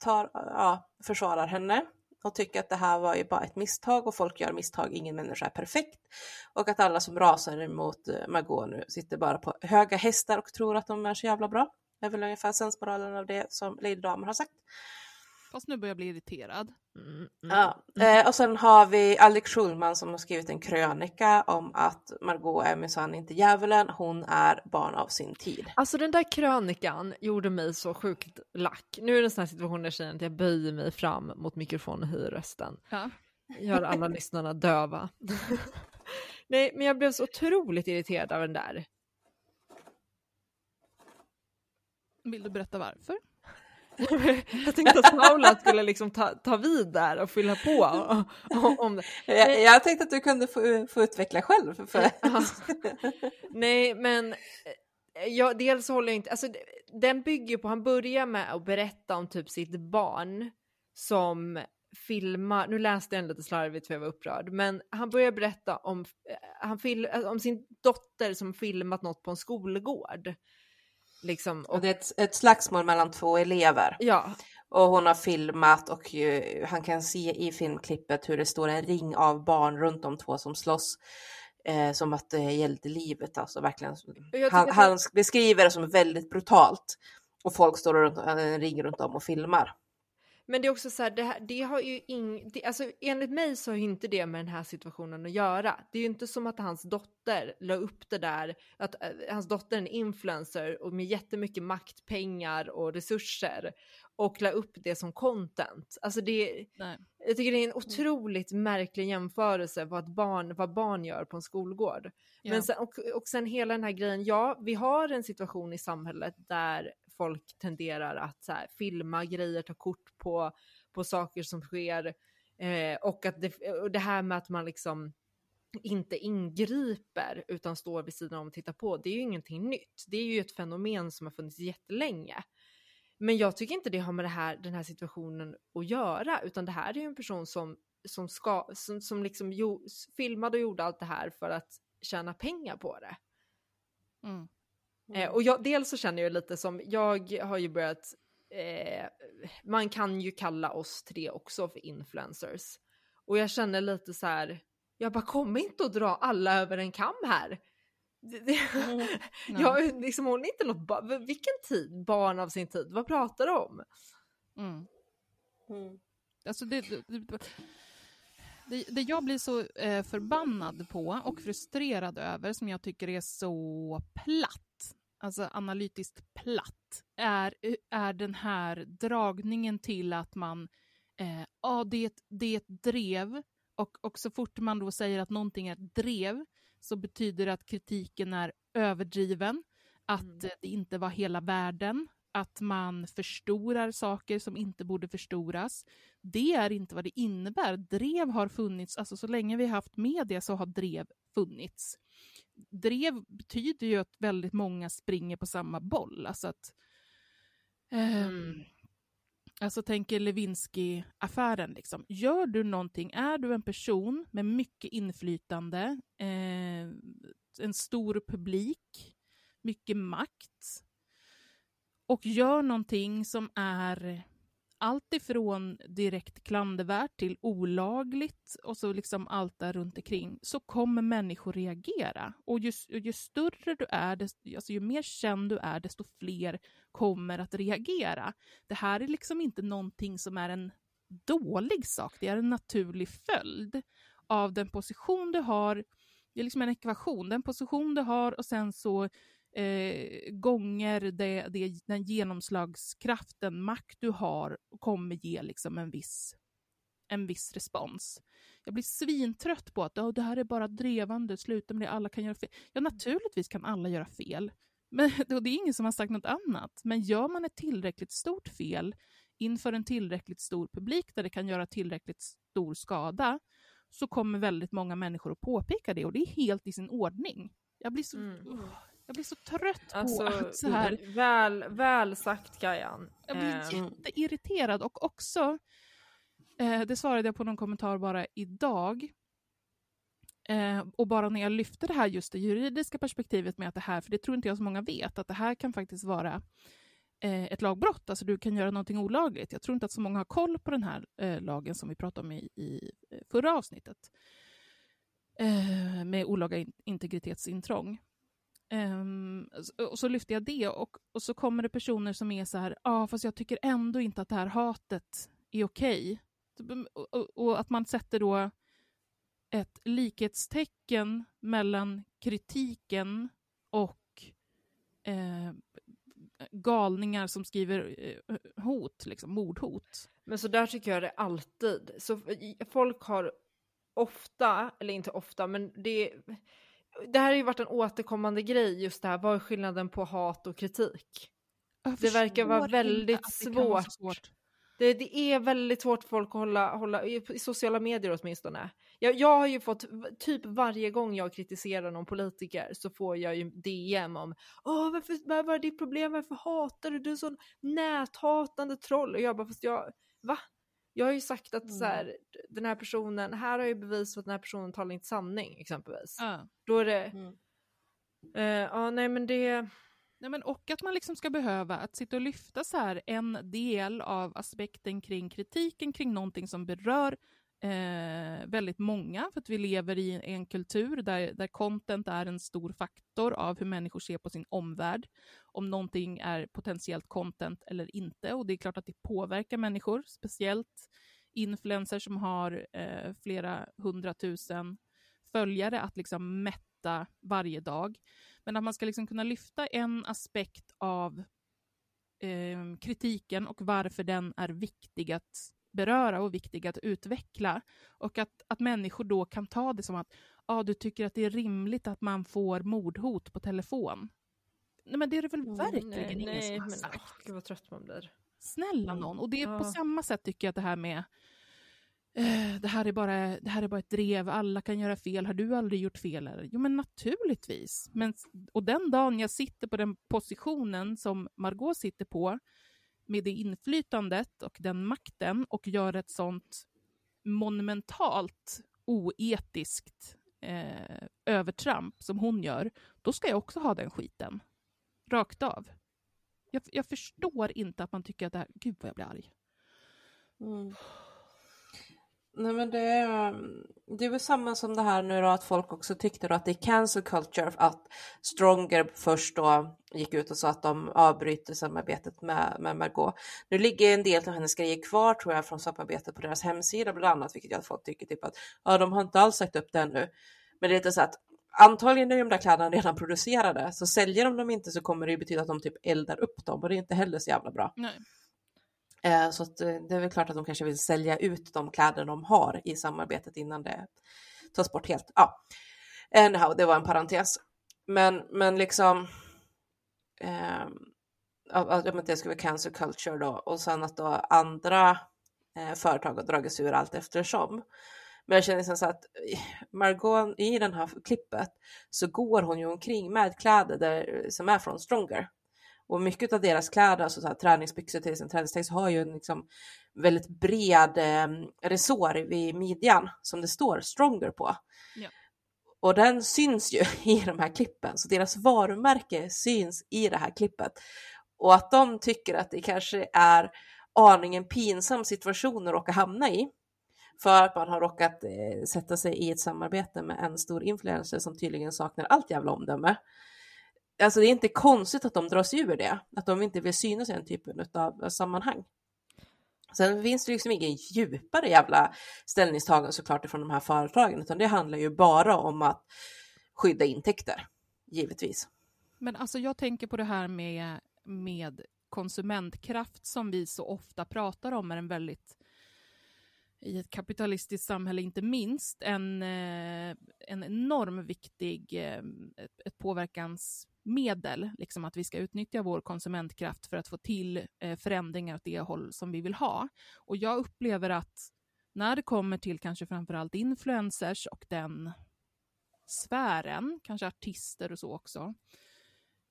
tar, ja, försvarar henne och tycker att det här var ju bara ett misstag och folk gör misstag, ingen människa är perfekt. Och att alla som rasar emot eh, Margot nu sitter bara på höga hästar och tror att de är så jävla bra. Det är väl ungefär sensmoralen av det som Lady Damer har sagt. Fast nu börjar jag bli irriterad. Mm, mm. Ja. Eh, och sen har vi Alex Schulman som har skrivit en krönika om att Margot är minsann inte djävulen, hon är barn av sin tid. Alltså den där krönikan gjorde mig så sjukt lack. Nu är det en sån här situation där jag känner att jag böjer mig fram mot mikrofonen och höjer rösten. Ja. Gör alla lyssnarna döva. Nej, men jag blev så otroligt irriterad av den där. Vill du berätta varför? jag tänkte att Paula skulle liksom ta, ta vid där och fylla på om, om det. Jag, jag tänkte att du kunde få, få utveckla själv. För... Nej, men eh, jag, dels håller jag inte, alltså den bygger på, han börjar med att berätta om typ sitt barn som filmar, nu läste jag den lite slarvigt för jag var upprörd, men han börjar berätta om, eh, han fil, om sin dotter som filmat något på en skolgård. Liksom, och det är ett, ett slagsmål mellan två elever. Ja. Och hon har filmat och ju, han kan se i filmklippet hur det står en ring av barn runt de två som slåss. Eh, som att det gällde livet alltså verkligen. Han, det... han, beskriver det som väldigt brutalt. Och folk står runt en ring runt om och filmar. Men det är också så här, det, här, det har ju ing, det, alltså enligt mig så har ju inte det med den här situationen att göra. Det är ju inte som att hans dotter la upp det där, att äh, hans dotter är en influencer och med jättemycket makt, pengar och resurser och la upp det som content. Alltså det, Nej. jag tycker det är en otroligt märklig jämförelse vad, barn, vad barn gör på en skolgård. Ja. Men sen, och, och sen hela den här grejen, ja vi har en situation i samhället där folk tenderar att så här, filma grejer, ta kort på, på saker som sker. Eh, och, att det, och det här med att man liksom inte ingriper utan står vid sidan om och tittar på, det är ju ingenting nytt. Det är ju ett fenomen som har funnits jättelänge. Men jag tycker inte det har med det här, den här situationen att göra, utan det här är ju en person som, som, ska, som, som liksom jo, filmade och gjorde allt det här för att tjäna pengar på det. Mm. Eh, och jag, dels så känner jag lite som, jag har ju börjat, eh, man kan ju kalla oss tre också för influencers. Och jag känner lite så här, jag bara kommer inte att dra alla över en kam här. Mm, jag liksom, hon är inte något vilken tid, barn av sin tid, vad pratar du om? Mm. Mm. Alltså det, det, det, det, jag blir så eh, förbannad på och frustrerad över, som jag tycker är så platt, alltså analytiskt platt, är, är den här dragningen till att man, eh, ja det, det är ett drev, och, och så fort man då säger att någonting är ett drev, så betyder det att kritiken är överdriven, att mm. det inte var hela världen, att man förstorar saker som inte borde förstoras. Det är inte vad det innebär. Drev har funnits, alltså så länge vi har haft media så har drev funnits drev betyder ju att väldigt många springer på samma boll. Alltså att... Eh, mm. Alltså tänker Lewinsky-affären. Liksom. Gör du någonting, är du en person med mycket inflytande, eh, en stor publik, mycket makt och gör någonting som är allt ifrån direkt klandervärt till olagligt och så liksom allt där runt omkring så kommer människor reagera. Och ju, ju större du är, desto, alltså ju mer känd du är, desto fler kommer att reagera. Det här är liksom inte någonting som är en dålig sak, det är en naturlig följd av den position du har. Det är liksom en ekvation, den position du har och sen så eh, gånger det, det, den genomslagskraften, makt du har, kommer ge liksom en viss, en viss respons. Jag blir svintrött på att oh, det här är bara drevande, sluta med det, alla kan göra fel. Ja, naturligtvis kan alla göra fel. Men, det är ingen som har sagt något annat. Men gör man ett tillräckligt stort fel inför en tillräckligt stor publik där det kan göra tillräckligt stor skada, så kommer väldigt många människor att påpeka det och det är helt i sin ordning. Jag blir så, Mm. Jag blir så trött Alltså, på att så här, väl, väl sagt Kajan. jag blir Ehm, jätteirriterad och också, eh, det svarade jag på någon kommentar bara idag, eh, och bara när jag lyfte det här just det juridiska perspektivet med att det här, för det tror inte jag så många vet, att det här kan faktiskt vara eh, ett lagbrott, alltså du kan göra någonting olagligt. Jag tror inte att så många har koll på den här eh, lagen som vi pratade om i, i eh, förra avsnittet, eh, med olaga in- integritetsintrång. Um, och så lyfter jag det och, och så kommer det personer som är så här, ja ah, fast jag tycker ändå inte att det här hatet är okej. Typ, mm, och, och, och att man sätter då ett likhetstecken mellan kritiken och eh, galningar som skriver eh, hot, liksom, mordhot. Men så där tycker jag det alltid. Så folk har ofta, eller inte ofta, men det, det här har ju varit en återkommande grej just det här, vad är skillnaden på hat och kritik? Det verkar vara väldigt kan vara svårt. Det, det är väldigt svårt för folk att hålla, hålla i, sociala medier åtminstone. Jag, jag har ju fått, typ varje gång jag kritiserar någon politiker så får jag ju DM om Åh, varför, vad var ditt problem? Varför hatar du? Du är en sån näthatande troll. Och jag bara, fast jag, va? Jag har ju sagt att så här, den här personen, här har jag bevis för att den här personen talar inte sanning exempelvis. Ja. Då är det, Mm. eh, ja nej men det, Nej, men och att man liksom ska behöva att sitta och lyfta så här en del av aspekten kring kritiken kring någonting som berör eh, väldigt många, för att vi lever i en kultur där, där content är en stor faktor av hur människor ser på sin omvärld, om någonting är potentiellt content eller inte, och det är klart att det påverkar människor, speciellt influencers som har eh, flera hundratusen följare att liksom mätta varje dag. Men att man ska liksom kunna lyfta en aspekt av eh, kritiken och varför den är viktig att beröra och viktig att utveckla. Och att, att människor då kan ta det som att ah, du tycker att det är rimligt att man får mordhot på telefon. Nej, men det är det väl verkligen nej, ingen nej, som har men sagt. åh, gud vad trött man blir. Snälla någon. Och det är på Ja. samma sätt tycker jag att det här med eh, det här, är bara, det här är bara ett drev, alla kan göra fel. Har du aldrig gjort fel? Eller? Jo, men naturligtvis. Men, och den dagen jag sitter på den positionen som Margot sitter på, med det inflytandet och den makten och gör ett sånt monumentalt oetiskt eh, övertramp som hon gör, då ska jag också ha den skiten. Rakt av. Jag, jag förstår inte att man tycker att det här... Gud vad jag blir arg. Mm. Nej men det är, det är väl samma som det här nu då att folk också tyckte då att det är cancel culture att Stronger först då gick ut och sa att de avbryter samarbetet med, med Margot. Nu ligger en del av hennes grejer kvar tror jag från samarbetet på deras hemsida bland annat, vilket gör att folk tycker typ att ja, de har inte alls sagt upp det ännu. Men det är lite så att antagligen är de där kläderna redan producerade, så säljer de dem inte så kommer det ju betyda att de typ eldar upp dem och det är inte heller så jävla bra. Nej. Eh, Så eh, det är väl klart att de kanske vill sälja ut de kläder de har i samarbetet innan det tas bort helt. Ja, anyhow, det var en parentes. Men, men liksom. Eh, att, det ska vara cancer culture då och sen att då andra eh, företag har dragits ur allt eftersom. Men jag känner liksom så att eh, Margot i den här klippet så går hon ju omkring med kläder där, som är från Stronger. Och mycket av deras kläder, alltså så här, träningsbyxor till sin träningstext, har ju en liksom väldigt bred eh, resår vid midjan som det står Stronger på. Ja. Och den syns ju i de här klippen, så deras varumärke syns i det här klippet. Och att de tycker att det kanske är aningen pinsam situation att råka hamna i, för att man har råkat eh, sätta sig i ett samarbete med en stor influencer som tydligen saknar allt jävla omdöme. Alltså det är inte konstigt att de drar sig ur det, att de inte vill synas i den typen av eh, sammanhang. Sen finns det liksom ingen djupare jävla ställningstagande såklart från de här företagen, utan det handlar ju bara om att skydda intäkter, givetvis. Men alltså jag tänker på det här med, med konsumentkraft som vi så ofta pratar om är en väldigt i ett kapitalistiskt samhälle inte minst en, eh, en enorm viktig eh, ett, ett påverkansmedel, liksom att vi ska utnyttja vår konsumentkraft för att få till eh, förändringar åt det håll som vi vill ha. Och jag upplever att när det kommer till kanske framförallt influencers och den sfären, kanske artister och så också, eh,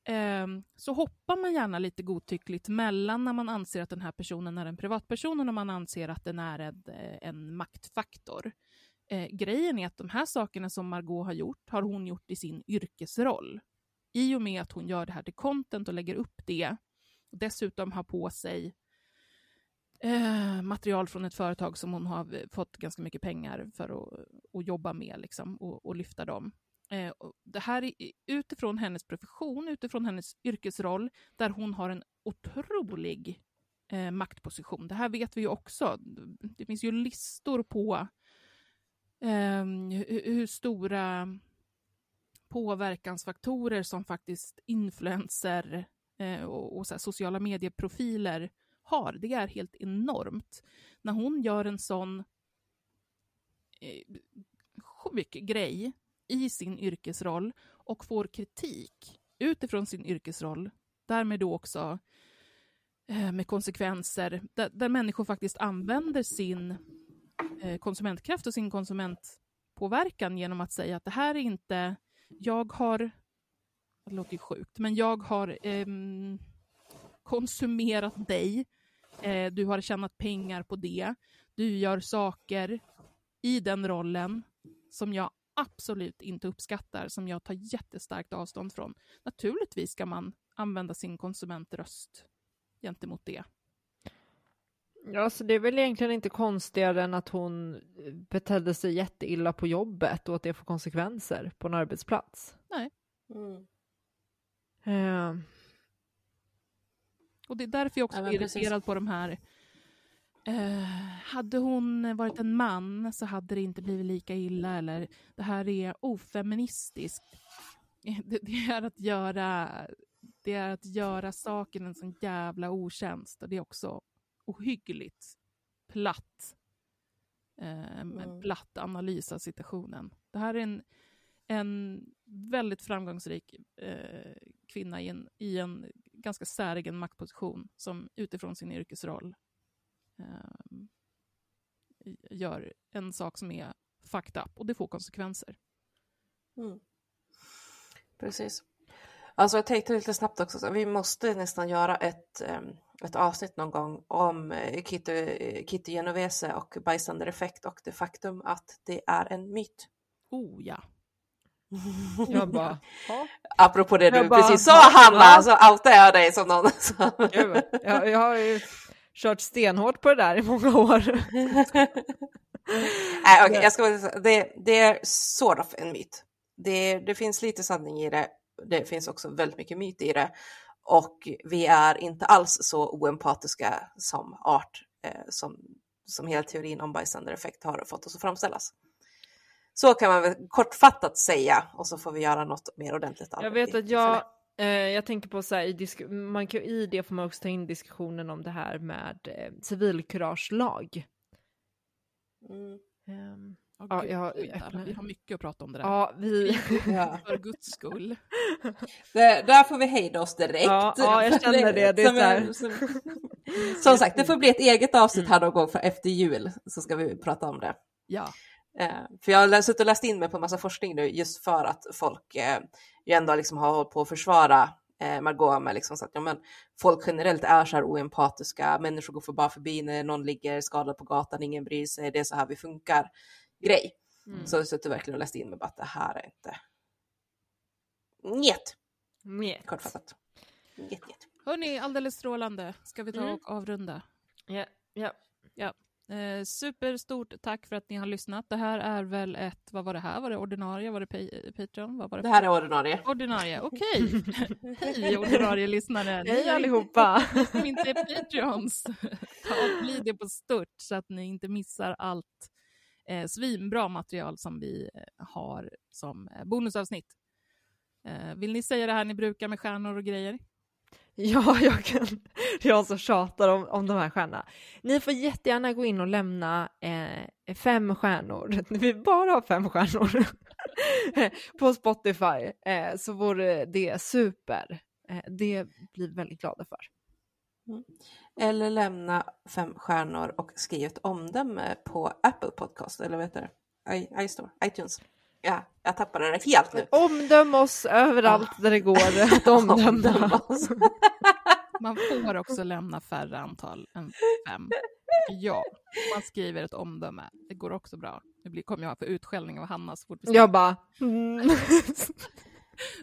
Ehm, så hoppar man gärna lite godtyckligt mellan när man anser att den här personen är en privatperson och när man anser att den är en, eh, en maktfaktor. Eh, grejen är att de här sakerna som Margot har gjort, har hon gjort i sin yrkesroll. I och med att hon gör det här till content och lägger upp det, och dessutom har på sig eh, material från ett företag som hon har fått ganska mycket pengar för att, att jobba med liksom, och, och lyfta dem. Eh, det här är utifrån hennes profession, utifrån hennes yrkesroll, där hon har en otrolig eh, maktposition. Det här vet vi ju också. Det finns ju listor på eh, hur stora påverkansfaktorer som faktiskt influenser eh, och, och sociala medieprofiler har. Det är helt enormt. När hon gör en sån eh, sjuk grej i sin yrkesroll och får kritik utifrån sin yrkesroll, därmed då också eh, med konsekvenser, där, där, människor faktiskt använder sin eh, konsumentkraft och sin konsumentpåverkan genom att säga att det här är inte, jag har, det låter ju sjukt, men jag har eh, konsumerat dig, eh, du har tjänat pengar på det, du gör saker i den rollen som jag absolut inte uppskattar, som jag tar jättestarkt avstånd från. Naturligtvis ska man använda sin konsumentröst gentemot det. Ja, så det är väl egentligen inte konstigare än att hon betedde sig jätteilla på jobbet och att det får konsekvenser på en arbetsplats. Nej. Mm. Uh. Och det är därför jag också är irriterad på de här Uh, hade hon varit en man så hade det inte blivit lika illa eller det här är ofeministiskt. Det, det, är att göra, det är att göra saken en sån jävla otjänst och det är också ohyggligt platt. Uh, mm. platt analys av situationen. Det här är en, en väldigt framgångsrik uh, kvinna i en, i en ganska säregen maktposition som utifrån sin yrkesroll gör en sak som är fucked up och det får konsekvenser. Mm. Precis. Alltså jag tänkte lite snabbt också, så vi måste nästan göra ett, ehm, ett avsnitt någon gång om eh, Kitty, Kitty Genovese och bystandar-effekt och det faktum att det är en myt. Oh ja. Jag bara? Apropå det jag du bara, precis sa Hanna, så outar jag dig som någon. Gud, jag, jag har ju kört stenhårt på det där i många år. Nej, okay, jag ska, det, det är sort of en myt. Det, det finns lite sanning i det. Det finns också väldigt mycket myt i det. Och vi är inte alls så oempatiska som art eh, som, som hela teorin om bystander-effekt har fått oss att framställas. Så kan man väl kortfattat säga och så får vi göra något mer ordentligt. Jag vet att jag, jag tänker på så här, i, man kan, i det får man också ta in diskussionen om det här med eh, civilkuragelag. Mm. Um, oh, ja, jag, jag, vi har mycket att prata om det där. Ja, vi... För guds skull. Det, där får vi hejda oss direkt. Ja, ja jag känner det. det är som, som, som, sagt, det får bli ett eget avsnitt här någon gång för efter jul så ska vi prata om det. Ja. Eh, för jag har suttit och läst in mig på en massa forskning nu just för att folk eh, ju ändå liksom har hållit på att försvara eh, Margot med liksom så att ja, men folk generellt är så här oempatiska, människor går för bara förbi när någon ligger skadad på gatan, ingen bryr sig, det är så här vi funkar grej. Mm. Så jag suttit verkligen och läst in mig på att det här är inte njet. Njet. Kortfattat. Njet, njet. Hörni, alldeles strålande. Ska vi ta mm. och avrunda? Ja, ja. ja. Eh, superstort tack för att ni har lyssnat. Det här är väl ett, vad var det här? Var det ordinarie? Var det Patreon? Vad var det? det här är ordinarie. Ordinarie, okej. Okay. Hej ordinarie lyssnare. Hej allihopa. Som inte är Patreons. Ta bli det på stört så att ni inte missar allt eh, svinbra material som vi eh, har som eh, bonusavsnitt. Eh, vill ni säga det här ni brukar med stjärnor och grejer? Ja, jag kan. Jag som tjatar om, om de här stjärnorna. Ni får jättegärna gå in och lämna eh, fem stjärnor. vi vill bara ha fem stjärnor på Spotify eh, så vore det super. Eh, det blir vi väldigt glada för. Mm. Eller lämna fem stjärnor och skriv ett omdöme på Apple Podcast eller vad heter det? I, iStore, iTunes. Ja, jag tappade det helt nu. Omdöm oss överallt där det går att omdöma. Man får också lämna färre antal än fem. Ja, man skriver ett omdöme. Det går också bra. Nu blir- kommer jag få utskällning av Hanna så fort vi Jag bara... Mm.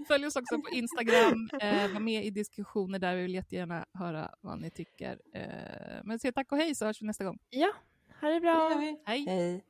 Följ oss också på Instagram. Eh, var med i diskussioner där. Vi vill jättegärna höra vad ni tycker. Eh, men säg tack och hej så hörs vi nästa gång. Ja, ha det Det bra. vi. Hej! Hej.